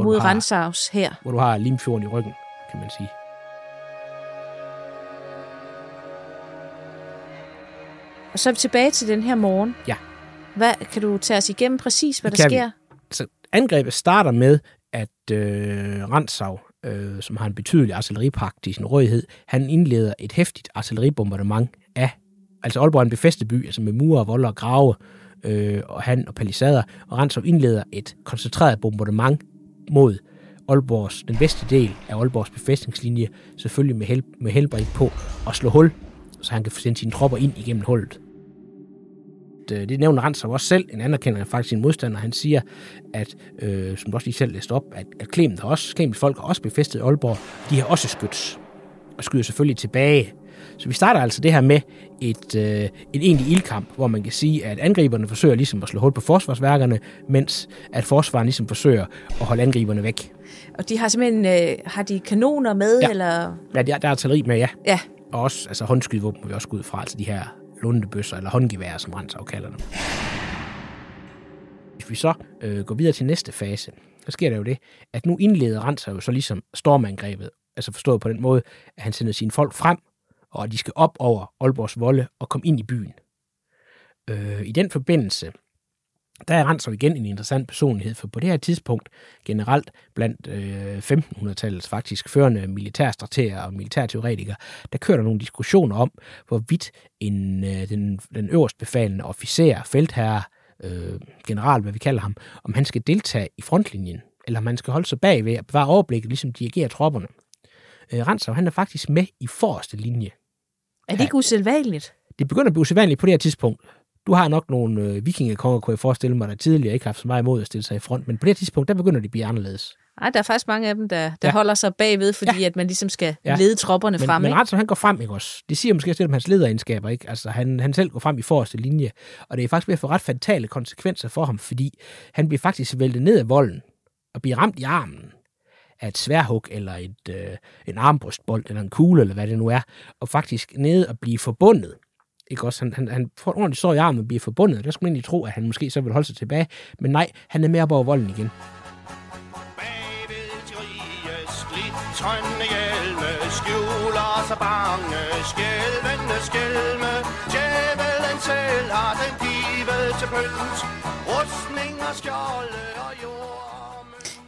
Mod Rensavs her. Hvor du har Limfjorden i ryggen, kan man sige. Og så er vi tilbage til den her morgen. Ja. Hvad, kan du tage os igennem præcis, hvad det der sker? Vi. Altså, angrebet starter med, at øh, Rensau, øh, som har en betydelig artilleripagt i sin rådighed, han indleder et hæftigt artilleribombardement af, altså Aalborg er en befæstet by, altså med murer, volder og grave, øh, og han og palisader, og Rensau indleder et koncentreret bombardement mod Aalborgs, den vestlige del af Aalborgs befæstningslinje, selvfølgelig med, hel, med helbred på at slå hul, så han kan få sine tropper ind igennem hullet. Det, det nævner Rensau også selv, en anerkender faktisk sin modstander. Han siger, at, øh, som du også lige selv læste op, at, at Clement har også, Clemens folk har også befæstet Aalborg. De har også skyts, og skyder selvfølgelig tilbage. Så vi starter altså det her med et, øh, en egentlig ildkamp, hvor man kan sige, at angriberne forsøger ligesom at slå hul på forsvarsværkerne, mens at forsvaren ligesom forsøger at holde angriberne væk. Og de har simpelthen, øh, har de kanoner med, ja. eller? Ja, der, der er artilleri med, ja. Ja. Og også altså, håndskydevåben må vi også gå ud fra, altså de her lundebøsser, eller håndgeværer, som Rensau kalder dem. Hvis vi så øh, går videre til næste fase, så sker der jo det, at nu indleder Rensau jo så ligesom stormangrebet, altså forstået på den måde, at han sender sine folk frem, og at de skal op over Aalborgs volde og komme ind i byen. Øh, I den forbindelse, der er Rensov igen en interessant personlighed, for på det her tidspunkt generelt blandt øh, 1500-tallets faktisk førende militærstrateger og militærteoretikere, der kører der nogle diskussioner om, hvorvidt en, øh, den, den øverst befalende officer, feltherre, øh, general, hvad vi kalder ham, om han skal deltage i frontlinjen, eller om han skal holde sig bagved og bevare overblikket, ligesom dirigere tropperne. Øh, Rensov, han er faktisk med i forreste linje. Er det ikke usædvanligt? Det begynder at blive usædvanligt på det her tidspunkt. Du har nok nogle øh, vikingekonger, kunne jeg forestille mig, der tidligere ikke har haft så meget imod at stille sig i front, men på det her tidspunkt, der begynder det at blive anderledes. Ej, der er faktisk mange af dem, der, der Ja. holder sig bagved, fordi ja. at man ligesom skal ja. lede tropperne men, frem. Men ikke? ret som han går frem, ikke også? Det siger måske også lidt om hans lederegenskaber, ikke? Altså, han, han selv går frem i forreste linje, og det er faktisk ved at få ret fatale konsekvenser for ham, fordi han bliver faktisk væltet ned af volden og bliver ramt i armen af et sværhug, eller et, øh, en armbrystbold, eller en kugle, eller hvad det nu er, og faktisk nede og blive forbundet. Ikke også? Han, han, han får en ordentligt sår i armen og bliver forbundet. Der skulle man egentlig tro, at han måske så vil holde sig tilbage. Men nej, han er med op over volden igen. Bagved de glitrende hjelme Skjuler sig bange, skælvende skælme Djævelen selv har den givet til pynt skjolde og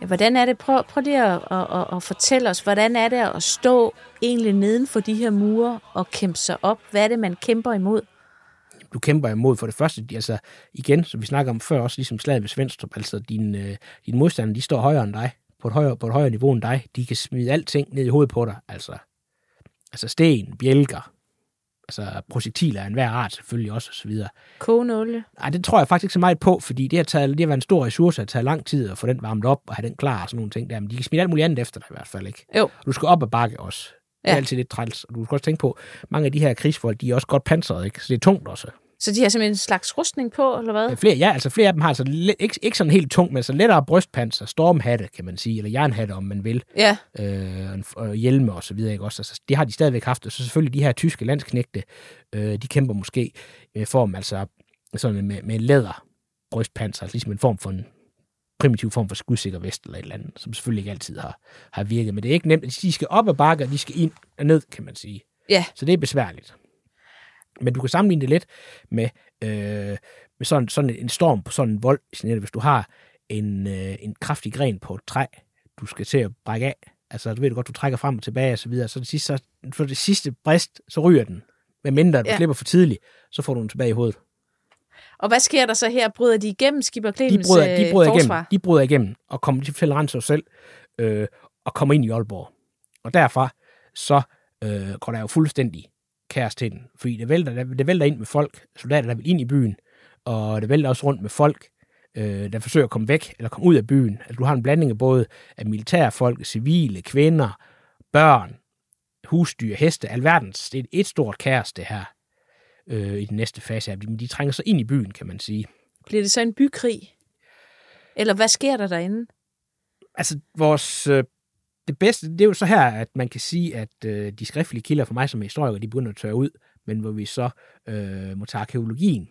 hvordan er det? Prøv, prøv lige at, at, at, at fortælle os, hvordan er det at stå egentlig neden for de her mure og kæmpe sig op? Hvad er det, man kæmper imod? du kæmper imod. For det første, altså igen, som vi snakker om før, også ligesom slaget ved Svendstrup, altså din, øh, din modstander, de står højere end dig, på et højere, på et højere niveau end dig. De kan smide alting ned i hovedet på dig, altså, altså sten, bjælker, altså projektiler af enhver art selvfølgelig også, og så videre. Kogende olie? Nej, det tror jeg faktisk ikke så meget på, fordi det har, taget, det har været en stor ressource, at tage lang tid at få den varmet op og have den klar og sådan nogle ting der. Men de kan smide alt muligt andet efter dig i hvert fald, ikke? Jo. Og du skal op ad bakke også. Det er Ja. altid lidt træls. Og du skal også tænke på, mange af de her krigsfolk, de er også godt pansret, ikke? Så det er tungt også. Så de har simpelthen en slags rustning på, eller hvad? Flere, ja, altså flere af dem har altså ikke, ikke sådan helt tungt, men altså lettere brystpanser, stormhatte, kan man sige, eller jernhatte, om man vil, Ja, øh, og hjelme og så videre, ikke også? Altså, det har de stadigvæk haft, og så selvfølgelig de her tyske landsknægte, øh, de kæmper måske i form, altså sådan med, med læder brystpanser, altså ligesom en form for en primitiv form for skudsikker vest eller et eller andet, som selvfølgelig ikke altid har, har virket. Men det er ikke nemt. De skal op ad bakke, og de skal ind og ned, kan man sige. ja. Så det er besværligt. Men du kan sammenligne det lidt med, øh, med sådan, sådan en storm på sådan en vold, hvis du har en, øh, en kraftig gren på et træ, du skal til at brække af. Altså, du ved godt, du trækker frem og tilbage og så videre. Så det sidste, så, for det sidste brist, så ryger den. Men mindre du Ja. slipper for tidligt, så får du den tilbage i hovedet. Og hvad sker der så her? Bryder de igennem Skipper De Clemens bryder, de bryder, øh, forsvar? igennem, de bryder igennem og kommer til rense sig selv øh, og kommer ind i Aalborg. Og derfra så øh, går der jo fuldstændig til den. Fordi det vælter, det vælter ind med folk, soldater, der vil ind i byen, og det vælter også rundt med folk, øh, der forsøger at komme væk eller komme ud af byen. Altså, du har en blanding af både af militærfolk, civile, kvinder, børn, husdyr, heste, alverdens. Det er et stort kaos, det her, øh, i den næste fase. Men de trænger sig ind i byen, kan man sige. Bliver det så en bykrig? Eller hvad sker der derinde? altså vores øh, det bedste, det er jo så her, at man kan sige, at øh, de skriftlige kilder for mig som historiker, de begynder at tørre ud, men hvor vi så øh, må tage arkeologien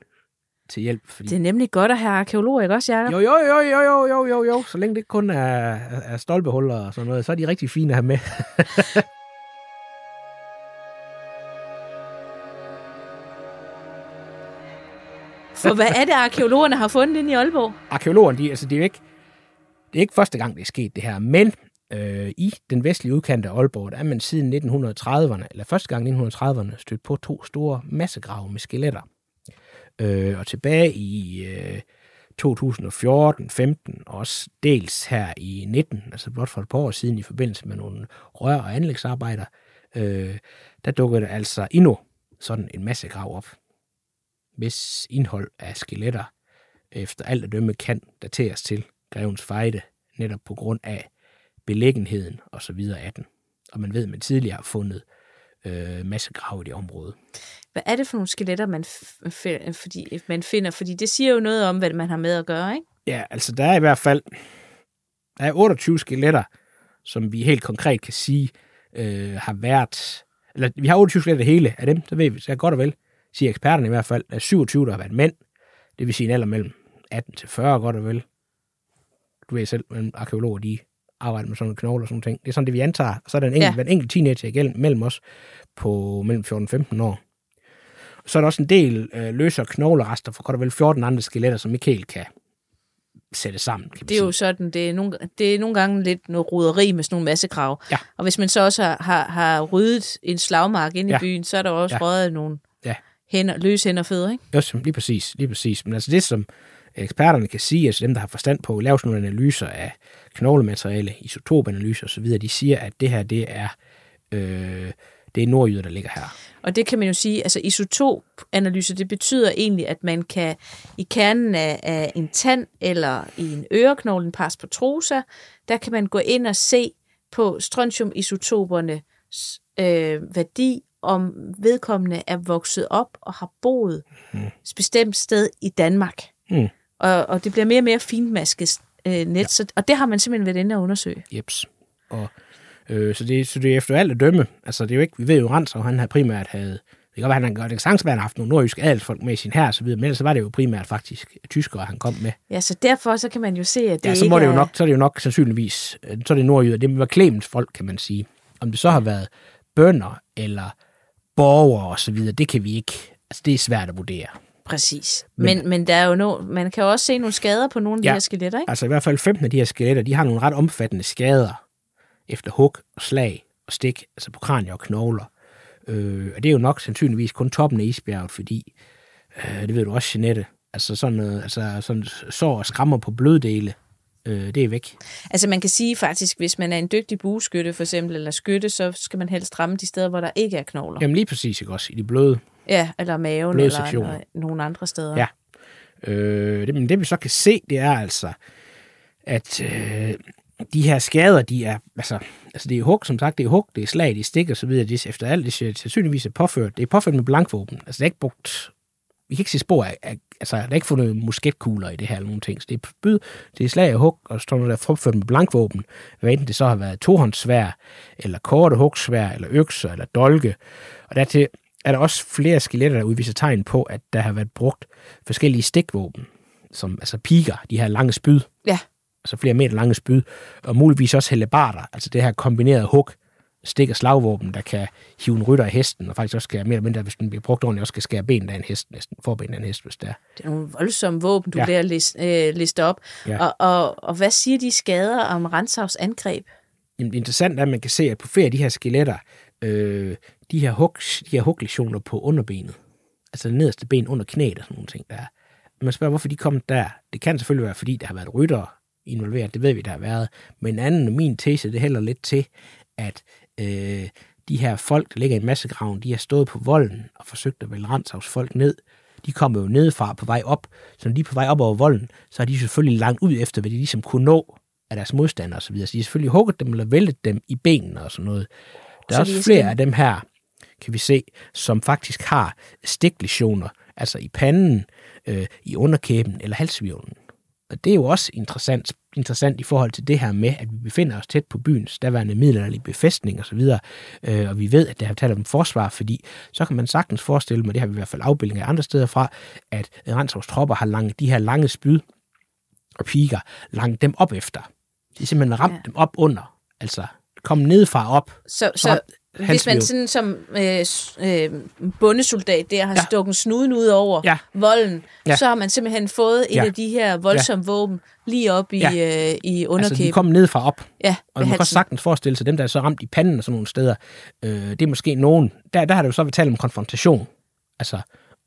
til hjælp. Fordi... Det er nemlig godt at have arkeologer, ikke også, Jacob? Jo, jo, jo, jo, jo, jo, jo, jo. Så længe det kun er, er stolpehuller og sådan noget, så er de rigtig fine at have med. For hvad er det, arkeologerne har fundet inde i Aalborg? Arkeologerne, de, altså, det er jo ikke, det er ikke første gang, det er sket det her, men øh, i den vestlige udkant af Aalborg, der er man siden 1930'erne, eller første gang i 1930'erne, stødt på to store massegrave med skeletter. Øh, og tilbage i øh, 2014, 15 og også dels her i 19, altså blot for et par år siden i forbindelse med nogle rør- og anlægsarbejder, øh, der dukkede der altså endnu sådan en massegrav op, hvis indhold af skeletter efter alt at dømme kan dateres til grevens fejde, netop på grund af så videre af den. Og man ved, at man tidligere har fundet øh, massegrave i det område. Hvad er det for nogle skeletter, man, f- f- fordi, man finder? Fordi det siger jo noget om, hvad man har med at gøre, ikke? Ja, altså der er i hvert fald der er 28 skeletter, som vi helt konkret kan sige øh, har været, eller vi har 28 skeletter hele af dem, så ved vi, så godt og vel, siger eksperterne i hvert fald, er 27, der har været mænd, det vil sige en alder mellem 18 til 40 godt og vel. Du ved selv, men arkeologer, de arbejder med sådan nogle knogler og sådan ting. Det er sådan det, vi antager. Så er der en enkelt, Ja. en enkelt teenager igennem, mellem os på mellem 14 og 15 år. Så er der også en del øh, løse knoglerester for godt og vel 14 andre skeletter, som ikke helt kan sætte sammen. Kan Det er jo sige. sådan, det er, nogle, det er nogle gange lidt noget roderi med sådan nogle massegrav. Ja. Og hvis man så også har, har, har ryddet en slagmark ind i Ja. byen, så er der også Ja. røget nogle Ja. hænder, løse hænder fødder, ikke? Også, lige præcis, lige præcis. Men altså det, som eksperterne kan sige, altså dem, der har forstand på lave sådan nogle analyser af knoglemateriale, isotopanalyser osv., de siger, at det her, det er, øh, det er nordjyder, der ligger her. Og det kan man jo sige, altså isotopanalyse, det betyder egentlig, at man kan i kernen af, af en tand eller i en øreknogle, en pars protrosa, der kan man gå ind og se på strontiumisotopernes øh, værdi, om vedkommende er vokset op og har boet mm. et bestemt sted i Danmark. Mm. Og, og det bliver mere og mere finmasket øh, net, ja. så, og det har man simpelthen været inde og undersøge. Jeps. Og, øh, så, det, så det er efter alt at dømme. Altså, det er jo ikke, vi ved jo, Rens, og han har primært havde, det kan godt være, han har godt en haft nogle nordjyske adelsfolk med i sin her, så videre, men ellers så var det jo primært faktisk tyskere, han kom med. Ja, så derfor så kan man jo se, at det ja, så må det jo nok, så er det jo nok sandsynligvis, øh, så er det nordjyder, det var Clemens folk, kan man sige. Om det så har været bønder eller borgere og så videre, det kan vi ikke, altså det er svært at vurdere. Præcis. Men, men, men der er jo no, man kan jo også se nogle skader på nogle af Ja. de her skeletter, ikke? Altså i hvert fald 15 af de her skeletter, de har nogle ret omfattende skader efter hug og slag og stik, altså på kranier og knogler. Øh, og det er jo nok sandsynligvis kun toppen af isbjerget, fordi, øh, det ved du også, Jeanette, altså sådan noget, altså sådan sår og skrammer på bløddele, øh, det er væk. Altså man kan sige faktisk, hvis man er en dygtig bueskytte for eksempel, eller skytte, så skal man helst ramme de steder, hvor der ikke er knogler. Jamen lige præcis, ikke også, i de bløde. Ja, eller maven, eller nogle andre steder. Ja. Øh, det, men det vi så kan se, det er altså, at øh, de her skader, de er, altså, altså det er hug, som sagt, det er hug, det er slag, det er stik og så videre, det er efter alt, det er sandsynligvis er påført, det er påført med blankvåben, altså det er ikke brugt, vi kan ikke se spor af, af altså der er ikke fundet musketkugler i det her eller nogen ting, så det er spyd, det er slag og hug, og så står der påført med blankvåben, hvad enten det så har været tohåndssvær, eller korte hugsvær, eller økser, eller dolke, og dertil er der også flere skeletter, der udviser tegn på, at der har været brugt forskellige stikvåben, som altså piker, de her lange spyd, ja. altså flere meter lange spyd, og muligvis også hellebarder, altså det her kombinerede hug, stik- og slagvåben, der kan hive en rytter af hesten, og faktisk også skal mere eller mindre, hvis den bliver brugt ordentligt, også skal skære benet af en hest, næsten forbenet af en hest, hvis det er. Det er nogle voldsomme våben, du Ja. der list, øh, lister op. Ja. Og, og, og hvad siger de skader om Renshavs angreb? Jamen, det interessante er, at man kan se, at på flere af de her skeletter, øh, de her, hug, de her huglesioner på underbenet, altså det nederste ben under knæet og sådan nogle ting, der er. Man spørger, hvorfor de kom der. Det kan selvfølgelig være, fordi der har været ryttere involveret, det ved vi, der har været. Men en anden, min tese, det hælder lidt til, at øh, de her folk, der ligger i massegraven, de har stået på volden og forsøgt at vælge Renshavs folk ned. De kommer jo nedefra på vej op, så når de er på vej op over volden, så har de selvfølgelig langt ud efter, hvad de ligesom kunne nå af deres modstandere osv. Så de har selvfølgelig hugget dem eller væltet dem i benene og sådan noget. Der er Så også er flere af dem her, kan vi se, som faktisk har stiklesioner, altså i panden, øh, i underkæben eller halsvirvlen. Og det er jo også interessant, interessant i forhold til det her med, at vi befinder os tæt på byens daværende middelalderlige befæstning osv., øh, og vi ved, at det har talt om forsvar, fordi så kan man sagtens forestille mig, det har vi i hvert fald afbildninger af andre steder fra, at Renshavs tropper har lange, de her lange spyd og piker langt dem op efter. De er simpelthen ramt. Ja. dem op under, altså kom nedefra op. Så, Så hvis man sådan som øh, øh, bundesoldat der har Ja. stukket snuden ud over Ja. volden, Ja. så har man simpelthen fået et Ja. af de her voldsomme ja. våben lige op i, Ja. øh, i Altså, underkæben. de kom nedefra op. ja, Og man kan også sagtens forestille sig, dem, der er så ramt i panden og sådan nogle steder, øh, det er måske nogen, der, der har det jo så været talt om konfrontation. Altså,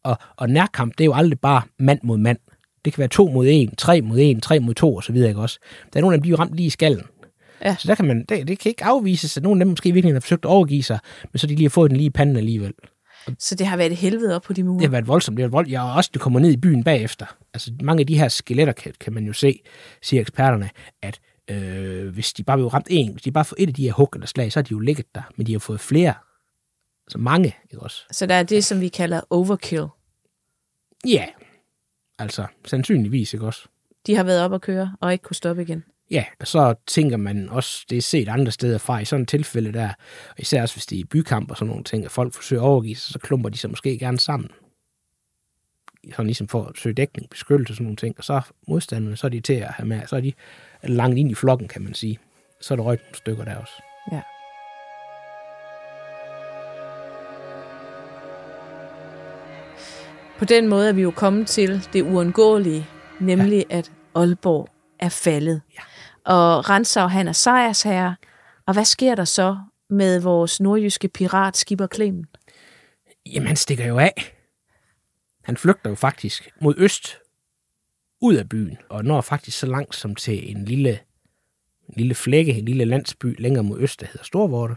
og, og nærkamp, det er jo aldrig bare mand mod mand. Det kan være to mod en, tre mod en, tre mod to og så videre, ikke også? Der er nogle af dem, de er jo ramt lige i skallen. Ja. Så der kan man, det, det kan ikke afvises, at nogle af dem måske virkelig har forsøgt at overgive sig, men så de lige har fået den lige i panden alligevel. Så det har været et helvede op på de mure. Det har været voldsomt. Det har været vold. Jeg har også, det kommer ned i byen bagefter. Altså, mange af de her skeletter kan, kan man jo se, siger eksperterne, at øh, hvis de bare blev ramt en, hvis de bare får et af de her hug eller slag, så har de jo ligget der. Men de har fået flere. Altså mange, ikke også? Så der er det, som vi kalder overkill. Ja. Altså, sandsynligvis, ikke også? De har været op at køre og ikke kunne stoppe igen. Ja, så tænker man også, det er set andre steder fra, i sådan et tilfælde der, især også hvis det er i bykamp og sådan nogle ting, at folk forsøger at overgive sig, så klumper de sig måske gerne sammen. Sådan ligesom for at søge dækning, beskyttelse og sådan nogle ting, og så modstanderne, så er de til at have med, så er de langt ind i flokken, kan man sige. Så er der røgt nogle stykker der også. Ja. På den måde er vi jo kommet til det uundgåelige, nemlig ja. at Aalborg er faldet. Ja. Og Rensau, han er sejrsherre. Og hvad sker der så med vores nordjyske pirat Skipper Clemen? Jamen, han stikker jo af. Han flygter jo faktisk mod øst, ud af byen, og når faktisk så langt som til en lille, en lille flække, en lille landsby længere mod øst, der hedder Storvorte.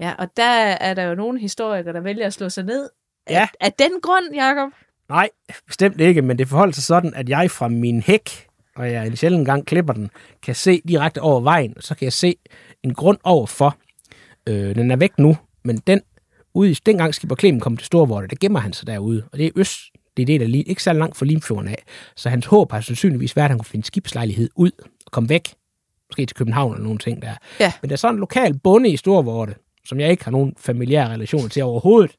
Ja, og der er der jo nogle historikere, der vælger at slå sig ned. Ja. Af, af den grund, Jacob. Nej, bestemt ikke, men det forholder sig sådan, at jeg fra min hæk, og jeg en sjældent gang klipper den, kan se direkte over vejen, så kan jeg se en grund overfor. Øh, den er væk nu, men den ude i, dengang Skipper Clemen kom til Storvorte, der gemmer han sig derude, og det er øst, det er det, der lige, ikke så langt fra Limfjorden af. Så hans håb har sandsynligvis været, at han kunne finde skibslejlighed ud og komme væk. Måske til København eller nogle ting der. Ja. Men der er sådan en lokal bonde i Storvorte, som jeg ikke har nogen familiære relationer til overhovedet,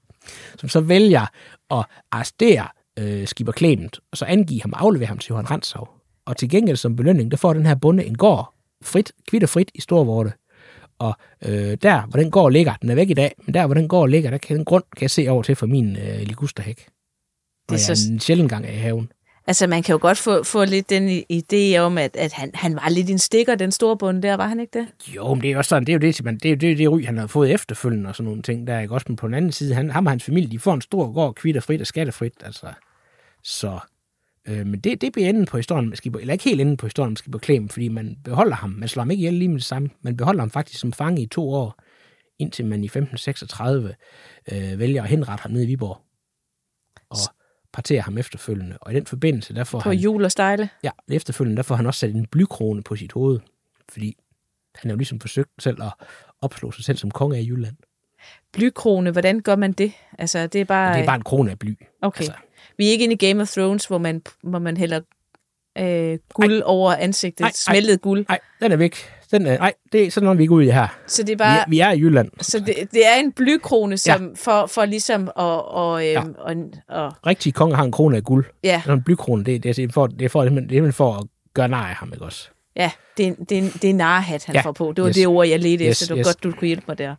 som så vælger at arrestere øh, Skipper Clement, og så angive ham og aflevere ham til Johan Ransau. Og til gengæld som belønning, der får den her bonde en gård, frit, kvitterfrit i Storvorte. Og øh, der, hvor den gård ligger, den er væk i dag, men der, hvor den gård ligger, der kan den grund kan jeg se over til fra min øh, ligusterhæk. Det er Det er så- en sjældent gang er i haven. Altså, man kan jo godt få, få lidt den idé om, at, at han, han var lidt en stikker, den store bonde der, var han ikke det? Jo, men det er også sådan, det er jo det, man, det, er jo det, det ry, han har fået efterfølgende og sådan nogle ting, der er ikke også, men på den anden side, han, ham og hans familie, de får en stor gård, kvitterfrit og skattefrit, altså. Så, øh, men det, det bliver enden på historien med Skipper, eller ikke helt enden på historien med Skipper Klem, fordi man beholder ham, man slår ham ikke ihjel lige med det samme, man beholder ham faktisk som fange i to år, indtil man i 1536 øh, vælger at henrette ham nede i Viborg, og parterer ham efterfølgende, og i den forbindelse, der får På han... jul og stejle. Ja, efterfølgende, der får han også sat en blykrone på sit hoved, fordi han har jo ligesom forsøgt selv at opslå sig selv som konge af Jylland. Blykrone, hvordan gør man det? Altså, det er bare... Og det er bare en krone af bly. Okay. altså. Vi er ikke inde i Game of Thrones, hvor man, hvor man hælder øh, guld over ansigtet, Ej, ej. smeltet guld. Nej, den er væk. Den er, nej, det er sådan noget, vi ikke ude i her. Så det er Vi bare... er, vi er i Jylland. Så det, det er en blykrone, som ja. for, for ligesom at... Og, øhm, Ja. og, og, Rigtige konger har en krone af guld. ja, Sådan en blykrone, det, det, er for, det er for, det er for at gøre nej af ham, ikke også? ja, det er, det er, det er narhat, han. Ja, får på. Det var yes. det ord, jeg ledte Yes, efter. Det var yes. godt, du kunne hjælpe mig der.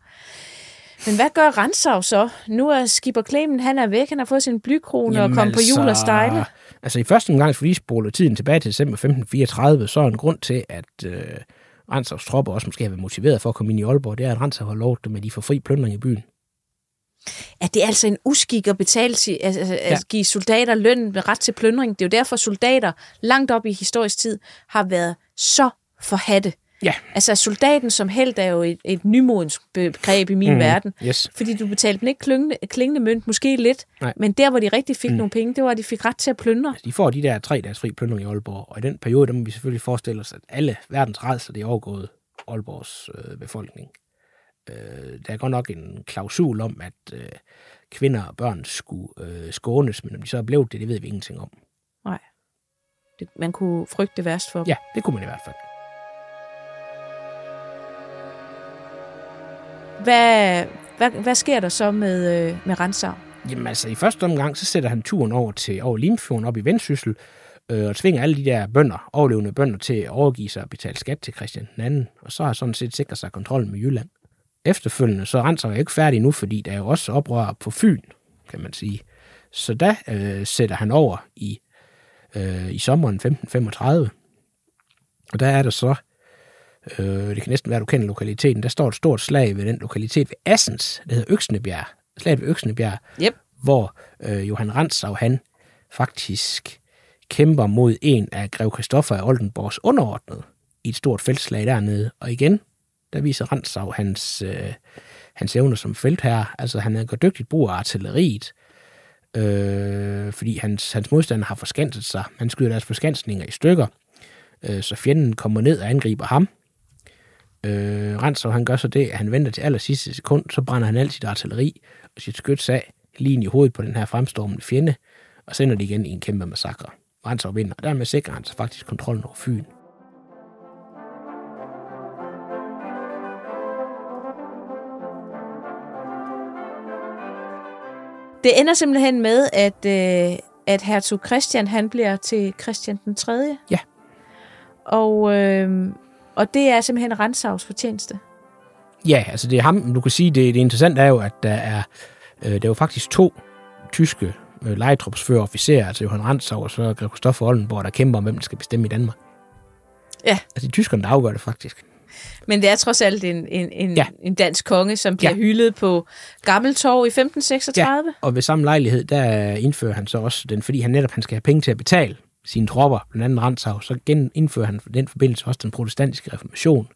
Men hvad gør Ransau så? Nu er Skipper Clemen, han er væk, han har fået sin blykrone og kommet på jul og stejle. Altså i første omgang, fordi spoler tiden tilbage til december 1534, så er en grund til, at øh, Ransavs tropper også måske har været motiveret for at komme ind i Aalborg, det er, at Ransav har lovet dem, at de får fri plyndring i byen. at det er altså en uskik at betale altså, ja. at give soldater løn med ret til plyndring. Det er jo derfor, soldater langt op i historisk tid har været så forhatte. Ja. Altså soldaten som held er jo et, et nymodens begreb i min mm. verden. Yes. Fordi du betalte dem ikke klingende, klingende mønt, måske lidt, Nej. men der, hvor de rigtig fik mm. nogle penge, det var, at de fik ret til at plyndre. De får de der tre dages fri plyndring i Aalborg, og i den periode, der må vi selvfølgelig forestille os, at alle verdens rædsler, det er overgået Aalborgs øh, befolkning. Øh, der er godt nok en klausul om, at øh, kvinder og børn skulle øh, skånes, men om de så er blevet det, det ved vi ingenting om. Nej. Det, man kunne frygte det værst for dem. Ja, det kunne man i hvert fald. Hvad, hvad, hvad sker der så med, øh, med Ransau? Jamen altså, i første omgang, så sætter han turen over til over Limfjorden op i Vendsyssel, øh, og tvinger alle de der bønder, overlevende bønder, til at overgive sig og betale skat til Christian den anden, og så har sådan set sikret sig kontrollen med Jylland. Efterfølgende, så renser er ikke færdig nu, fordi der er jo også oprør på Fyn, kan man sige. Så der øh, sætter han over i, øh, i sommeren 1535, og der er der så, øh, det kan næsten være, du kender lokaliteten, der står et stort slag ved den lokalitet ved Assens, der hedder Øksnebjerg, slaget ved Øksnebjerg, Yep. hvor øh, Johan Rantzau, han faktisk kæmper mod en af grev Christoffer af Oldenborgs underordnede i et stort feltslag dernede. Og igen, der viser Rantzau hans, øh, hans evner som feltherre. Altså, han gør dygtigt brug af artilleriet, øh, fordi hans, hans modstander har forskanset sig. Han skyder deres forskansninger i stykker, øh, så fjenden kommer ned og angriber ham. Øh, Rantzau, han gør så det, at han venter til aller sidste sekund, så brænder han alt sit artilleri og sit skyts af lige i hovedet på den her fremstormende fjende, og sender det igen i en kæmpe massakre. Rantzau vinder, og dermed sikrer han sig faktisk kontrollen over Fyn. Det ender simpelthen med, at, øh, at hertug Christian, han bliver til Christian den 3. Ja. Og, øh, og det er simpelthen Ransaus fortjeneste. Ja, altså det er ham, du kan sige, det, det interessante er jo, at der er, øh, der er jo faktisk to tyske øh, legetrupsfører officerer, altså Johan Rantzau og så Grev Christoffer Oldenborg, der kæmper om, hvem der skal bestemme i Danmark. Ja. Altså det er tyskerne, der afgør det faktisk. Men det er trods alt en, en, en, ja. Ja. en dansk konge, som bliver ja. Ja. hyldet på Gammeltorv i 1536. Og ved samme lejlighed, der indfører han så også den, fordi han netop han skal have penge til at betale sine tropper, blandt andet Rantzau, så gen, indfører han for den forbindelse også den protestantiske reformation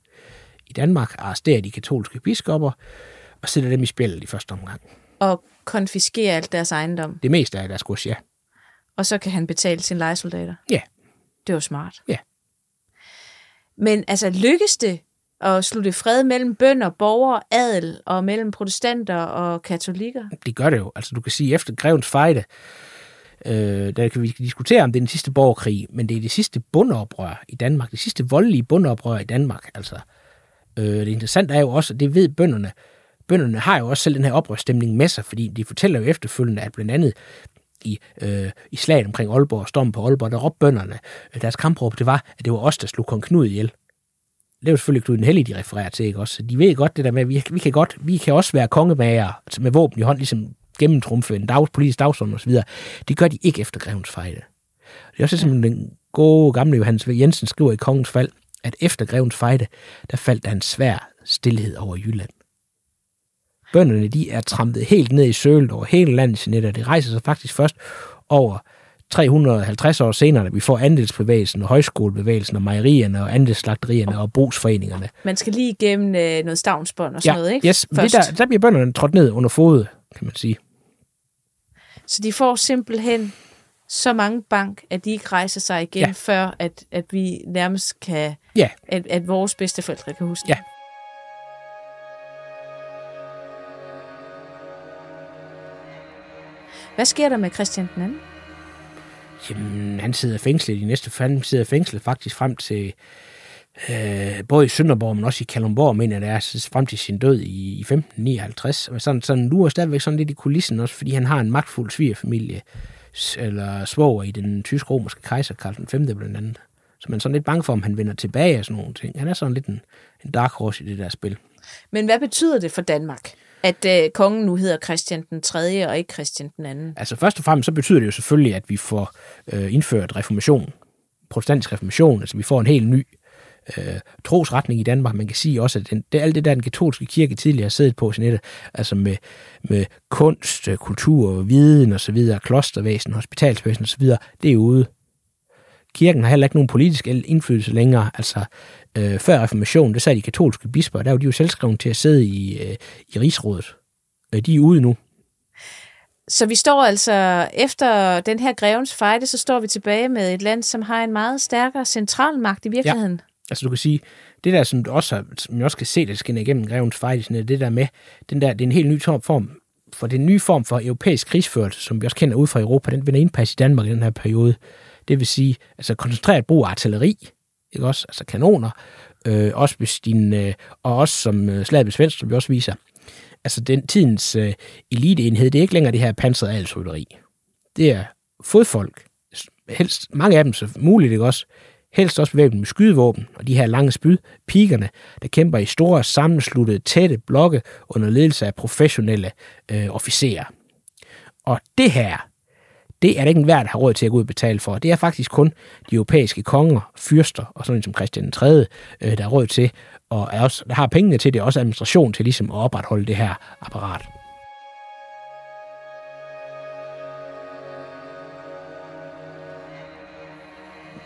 i Danmark, arresterer de katolske biskopper, og sætter dem i spjældet i første omgang. Og konfiskere alt deres ejendom. Det meste af deres gods, ja. Og så kan han betale sine lejesoldater. Ja. Det var smart. Ja. Men altså, lykkes det at slutte fred mellem bønder, borgere, adel og mellem protestanter og katolikker? Det gør det jo. Altså, du kan sige, efter grevens fejde, øh, der kan vi diskutere, om det er den sidste borgerkrig, men det er det sidste bundoprør i Danmark, det sidste voldelige bundoprør i Danmark. Altså, øh, det interessante er jo også, at det ved bønderne, bønderne har jo også selv den her oprørsstemning med sig, fordi de fortæller jo efterfølgende, at blandt andet i, øh, i slaget omkring Aalborg og stormen på Aalborg, der råbte bønderne, øh, deres kampråb, det var, at det var os, der slog kong Knud ihjel. Det er jo selvfølgelig Knud den Hellige, de refererer til, ikke også? Så de ved godt det der med, at vi, vi, kan, godt, vi kan også være kongemager altså med våben i hånd, ligesom gennemtrumfe en dags, politisk dagsorden osv. Det gør de ikke efter grevens fejde. Det er også som den gode gamle Johannes V. Jensen skriver i Kongens Fald, at efter grevens fejde, der faldt der en svær stillhed over Jylland. Bønderne, de er trampet helt ned i sølet over hele landet, Jeanette, og det rejser sig faktisk først over 350 år senere, da vi får andelsbevægelsen og højskolebevægelsen og mejerierne og andelsslagterierne og brugsforeningerne. Man skal lige igennem øh, noget stavnsbånd og sådan Ja, noget, ikke? yes, det Først. der, der bliver bønderne trådt ned under fod, kan man sige. Så de får simpelthen så mange bank, at de ikke rejser sig igen, Ja. før at, at vi nærmest kan, Ja, at, at vores bedsteforældre kan huske. Ja. Hvad sker der med Christian den anden? Jamen, han sidder fængslet i næste fand, sidder fængslet faktisk frem til øh, både i Sønderborg, men også i Kalundborg, mener jeg, det er, frem til sin død i, i 1559. Og sådan, sådan lurer stadigvæk sådan lidt i kulissen også, fordi han har en magtfuld svigerfamilie, eller svoger i den tysk-romerske kejser, Karl den 5. blandt andet. Så man er sådan lidt bange for, om han vender tilbage og sådan nogle ting. Han er sådan lidt en, en dark horse i det der spil. Men hvad betyder det for Danmark, at øh, kongen nu hedder Christian den 3. og ikke Christian den anden? Altså først og fremmest så betyder det jo selvfølgelig, at vi får øh, indført reformation, protestantisk reformation, altså vi får en helt ny øh, trosretning i Danmark. Man kan sige også, at den, det, alt det der, den katolske kirke tidligere har siddet på, sådan et, altså med, med kunst, øh, kultur, viden osv., klostervæsen, hospitalsvæsen osv., det er ude. Kirken har heller ikke nogen politisk indflydelse længere. Altså, øh, før reformationen, det sagde de katolske bisper, der var de jo selvskrevet til at sidde i, øh, i rigsrådet. Øh, de er ude nu. Så vi står altså, efter den her grevens fejde, så står vi tilbage med et land, som har en meget stærkere centralmagt i virkeligheden. Altså du kan sige, det der, som du også, har, som jeg også kan se, det skinner igennem grevens fejl, det der med, den der, det er en helt ny form, for det nye form for europæisk krigsførelse, som vi også kender ud fra Europa, den vinder indpas i Danmark i den her periode. Det vil sige, altså koncentreret brug af artilleri, ikke også, altså kanoner, øh, også hvis din, øh, og også som øh, slaget ved Svendstrup, som vi også viser, altså den tidens øh, eliteenhed, det er ikke længere det her pansrede adelsrytteri. Det er fodfolk, helst mange af dem så muligt, ikke også, helst også bevæbnet med skydevåben og de her lange spyd, pigerne, der kæmper i store, sammensluttede, tætte blokke under ledelse af professionelle øh, officerer. Og det her, det er det ikke enhver, der har råd til at gå ud og betale for. Det er faktisk kun de europæiske konger, fyrster og sådan en som Christian 3., øh, der har råd til, og er også, der har pengene til det, og også administration til ligesom at opretholde det her apparat.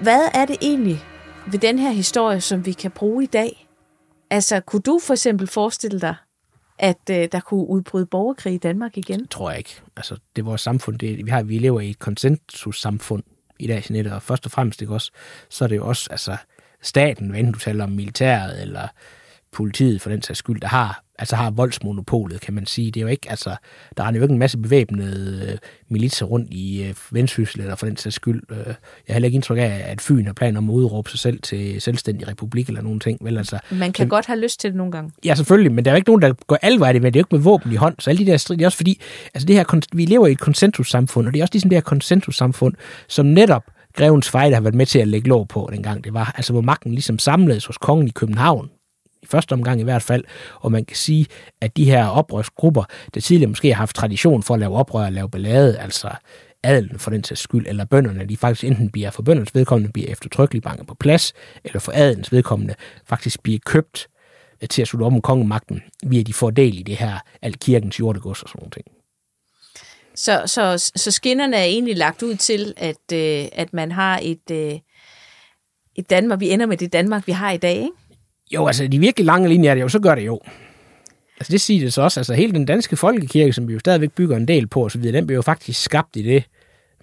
Hvad er det egentlig ved den her historie, som vi kan bruge i dag? Altså, kunne du for eksempel forestille dig, at øh, der kunne udbryde borgerkrig i Danmark igen? tror jeg ikke. Altså, det er vores samfund. Det, vi, har, vi lever i et konsensussamfund i dag, Jeanette, og først og fremmest, ikke også, så er det jo også altså, staten, hvad enten du taler om militæret eller politiet for den sags skyld, der har, altså har voldsmonopolet, kan man sige. Det er jo ikke, altså, der er jo ikke en masse bevæbnede øh, militser rundt i øh, Vendsyssel, eller for den sags skyld. Øh, jeg har heller ikke indtryk af, at Fyn har planer om at udråbe sig selv til selvstændig republik eller nogen ting. Vel, altså, Man kan Men- godt have lyst til det nogle gange. Ja, selvfølgelig, men der er jo ikke nogen, der går alvej det med. Det er jo ikke med våben i hånd. Så alle de der strid, det er også fordi, altså det her, vi lever i et konsensussamfund, og det er også ligesom det her konsensussamfund, som netop Grevens Fejde har været med til at lægge lov på, dengang det var. Altså hvor magten ligesom samledes hos kongen i København, i første omgang i hvert fald, og man kan sige, at de her oprørsgrupper, der tidligere måske har haft tradition for at lave oprør og lave ballade, altså adelen for den sags skyld, eller bønderne, de faktisk enten bliver for bøndernes vedkommende bliver eftertrykkeligt banket på plads, eller for adelens vedkommende faktisk bliver købt øh, til at slutte op om kongemagten, via de får del i det her alt kirkens jordegods og sådan noget. ting. Så, så, så skinnerne er egentlig lagt ud til, at, øh, at man har et, øh, et Danmark, vi ender med det Danmark, vi har i dag, ikke? Jo, altså de virkelig lange linjer er det jo, så gør det jo. Altså det siger det så også, altså hele den danske folkekirke, som vi jo stadigvæk bygger en del på og så videre, den blev jo faktisk skabt i det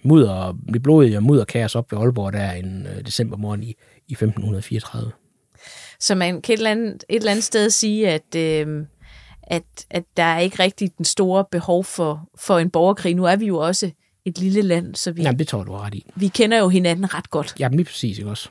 mudder, det blodige og mudderkaos op ved Aalborg der en uh, decembermorgen i, i 1534. Så man kan et eller andet, et eller andet sted sige, at, øh, at, at der er ikke rigtig den store behov for, for en borgerkrig. Nu er vi jo også et lille land, så vi, Jamen det tror du ret i. vi kender jo hinanden ret godt. Jamen lige præcis, ikke også?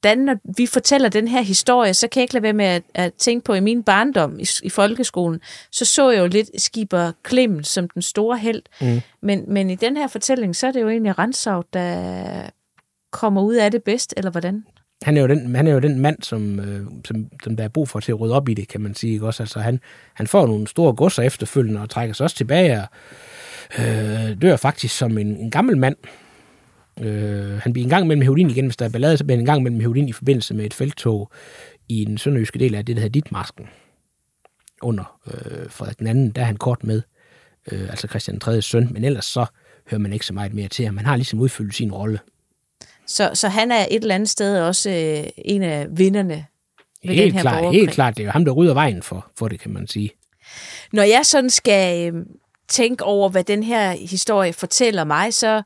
Hvordan, når vi fortæller den her historie, så kan jeg ikke lade være med at, at tænke på, i min barndom i, i folkeskolen, så så jeg jo lidt Skipper Clement som den store held. Mm. Men, men i den her fortælling, så er det jo egentlig Renshav, der kommer ud af det bedst, eller hvordan? han er jo den, han er jo den mand, som, øh, som, som der er brug for til at rydde op i det, kan man sige. Ikke? Også, altså, han, han får nogle store godser efterfølgende og trækker sig også tilbage og øh, dør faktisk som en, en gammel mand. Øh, han bliver en gang mellem Herodin igen, hvis der er ballade, så bliver han en gang mellem Herodin i forbindelse med et feltog i den sønderjyske del af det, der hedder Ditmarsken. Under øh, Frederik den anden, der er han kort med, øh, altså Christian 3. søn, men ellers så hører man ikke så meget mere til ham. Han har ligesom udfyldt sin rolle. Så, så han er et eller andet sted også øh, en af vinderne ved Helt den her klart, helt klart. Det er jo ham, der rydder vejen for, for det, kan man sige. Når jeg sådan skal øh, tænke over, hvad den her historie fortæller mig, så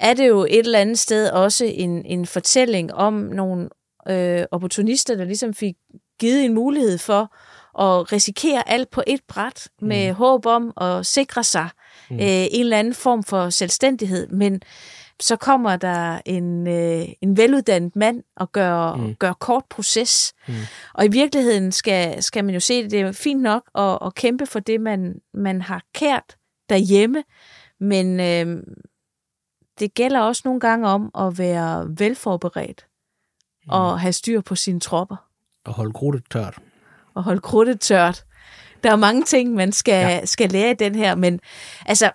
er det jo et eller andet sted også en, en fortælling om nogle øh, opportunister, der ligesom fik givet en mulighed for at risikere alt på et bræt med mm. håb om at sikre sig mm. øh, en eller anden form for selvstændighed. Men så kommer der en, øh, en veluddannet mand og gør, mm. gør kort proces. Mm. Og i virkeligheden skal, skal man jo se det, det er fint nok at, at kæmpe for det, man, man har kært derhjemme, men øh, det gælder også nogle gange om at være velforberedt mm. og have styr på sine tropper Og holde krudtet tørt. og holde krudtet tørt. Der er mange ting, man skal, ja. skal lære i den her, men altså,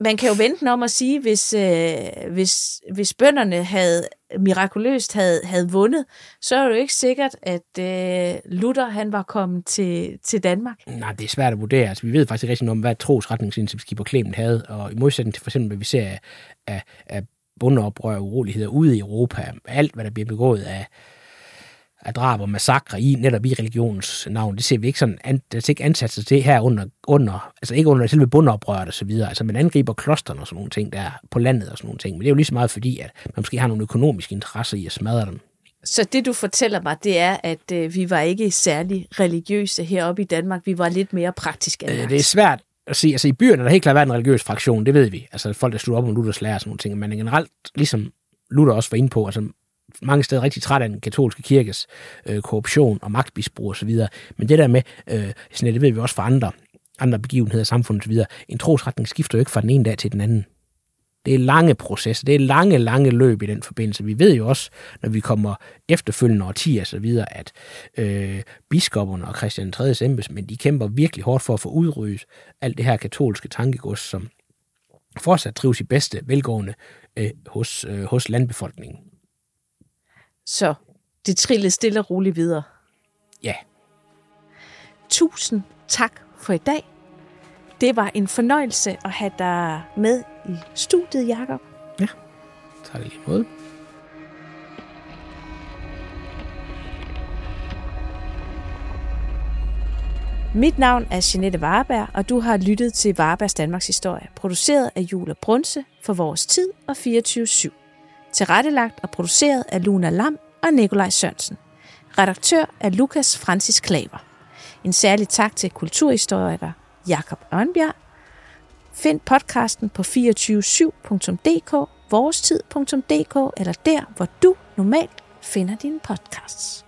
man kan jo vente om at sige, hvis, øh, hvis, hvis bønderne havde mirakuløst havde, havde vundet, så er det jo ikke sikkert, at øh, Luther han var kommet til, til Danmark. Nej, det er svært at vurdere. Altså, vi ved faktisk ikke rigtig noget om, hvad trosretningslinjen Skipper Clement havde, og i modsætning til for eksempel, hvad vi ser af, af, af bundeoprør og uroligheder ude i Europa, alt hvad der bliver begået af, af drab og massakre i, netop i religionens navn, det ser vi ikke sådan, an, der er ikke ansat sig til her under, under, altså ikke under selve bundeoprøret og så videre, altså man angriber klosterne og sådan nogle ting der på landet og sådan nogle ting, men det er jo lige så meget fordi, at man måske har nogle økonomiske interesser i at smadre dem. Så det, du fortæller mig, det er, at øh, vi var ikke særlig religiøse heroppe i Danmark. Vi var lidt mere praktisk Øh, det er svært at sige, altså i byerne er der helt klart været en religiøs fraktion, det ved vi. Altså folk, der slutter op om Luthers lærer og sådan nogle ting, men generelt, ligesom Luther også var inde på, altså mange steder rigtig træt af den katolske kirkes øh, korruption og magtmisbrug osv. Men det der med, øh, sådan, det ved vi også fra andre, andre begivenheder i samfundet osv., en trosretning skifter jo ikke fra den ene dag til den anden. Det er lange processer, det er lange, lange løb i den forbindelse. Vi ved jo også, når vi kommer efterfølgende årtier og så videre, at øh, biskopperne og Christian 3. embedsmænd, de kæmper virkelig hårdt for at få udryddet alt det her katolske tankegods, som fortsat trives i bedste velgående øh, hos, øh, hos landbefolkningen. Så det trillede stille og roligt videre. Ja, Tusind tak for i dag. Det var en fornøjelse at have dig med i studiet, Jakob. tak i lige måde. Mit navn er Jeanette Varberg, og du har lyttet til Varbergs Danmarks Historie, produceret af Jule Brunse for Vores Tid og 24-7. Tilrettelagt og produceret af Luna Lam og Nikolaj Sørensen. Redaktør er Lukas Francis Klaver. En særlig tak til kulturhistoriker Jakob Ørnbjerg. Find podcasten på 247.dk, vorestid.dk eller der, hvor du normalt finder dine podcasts.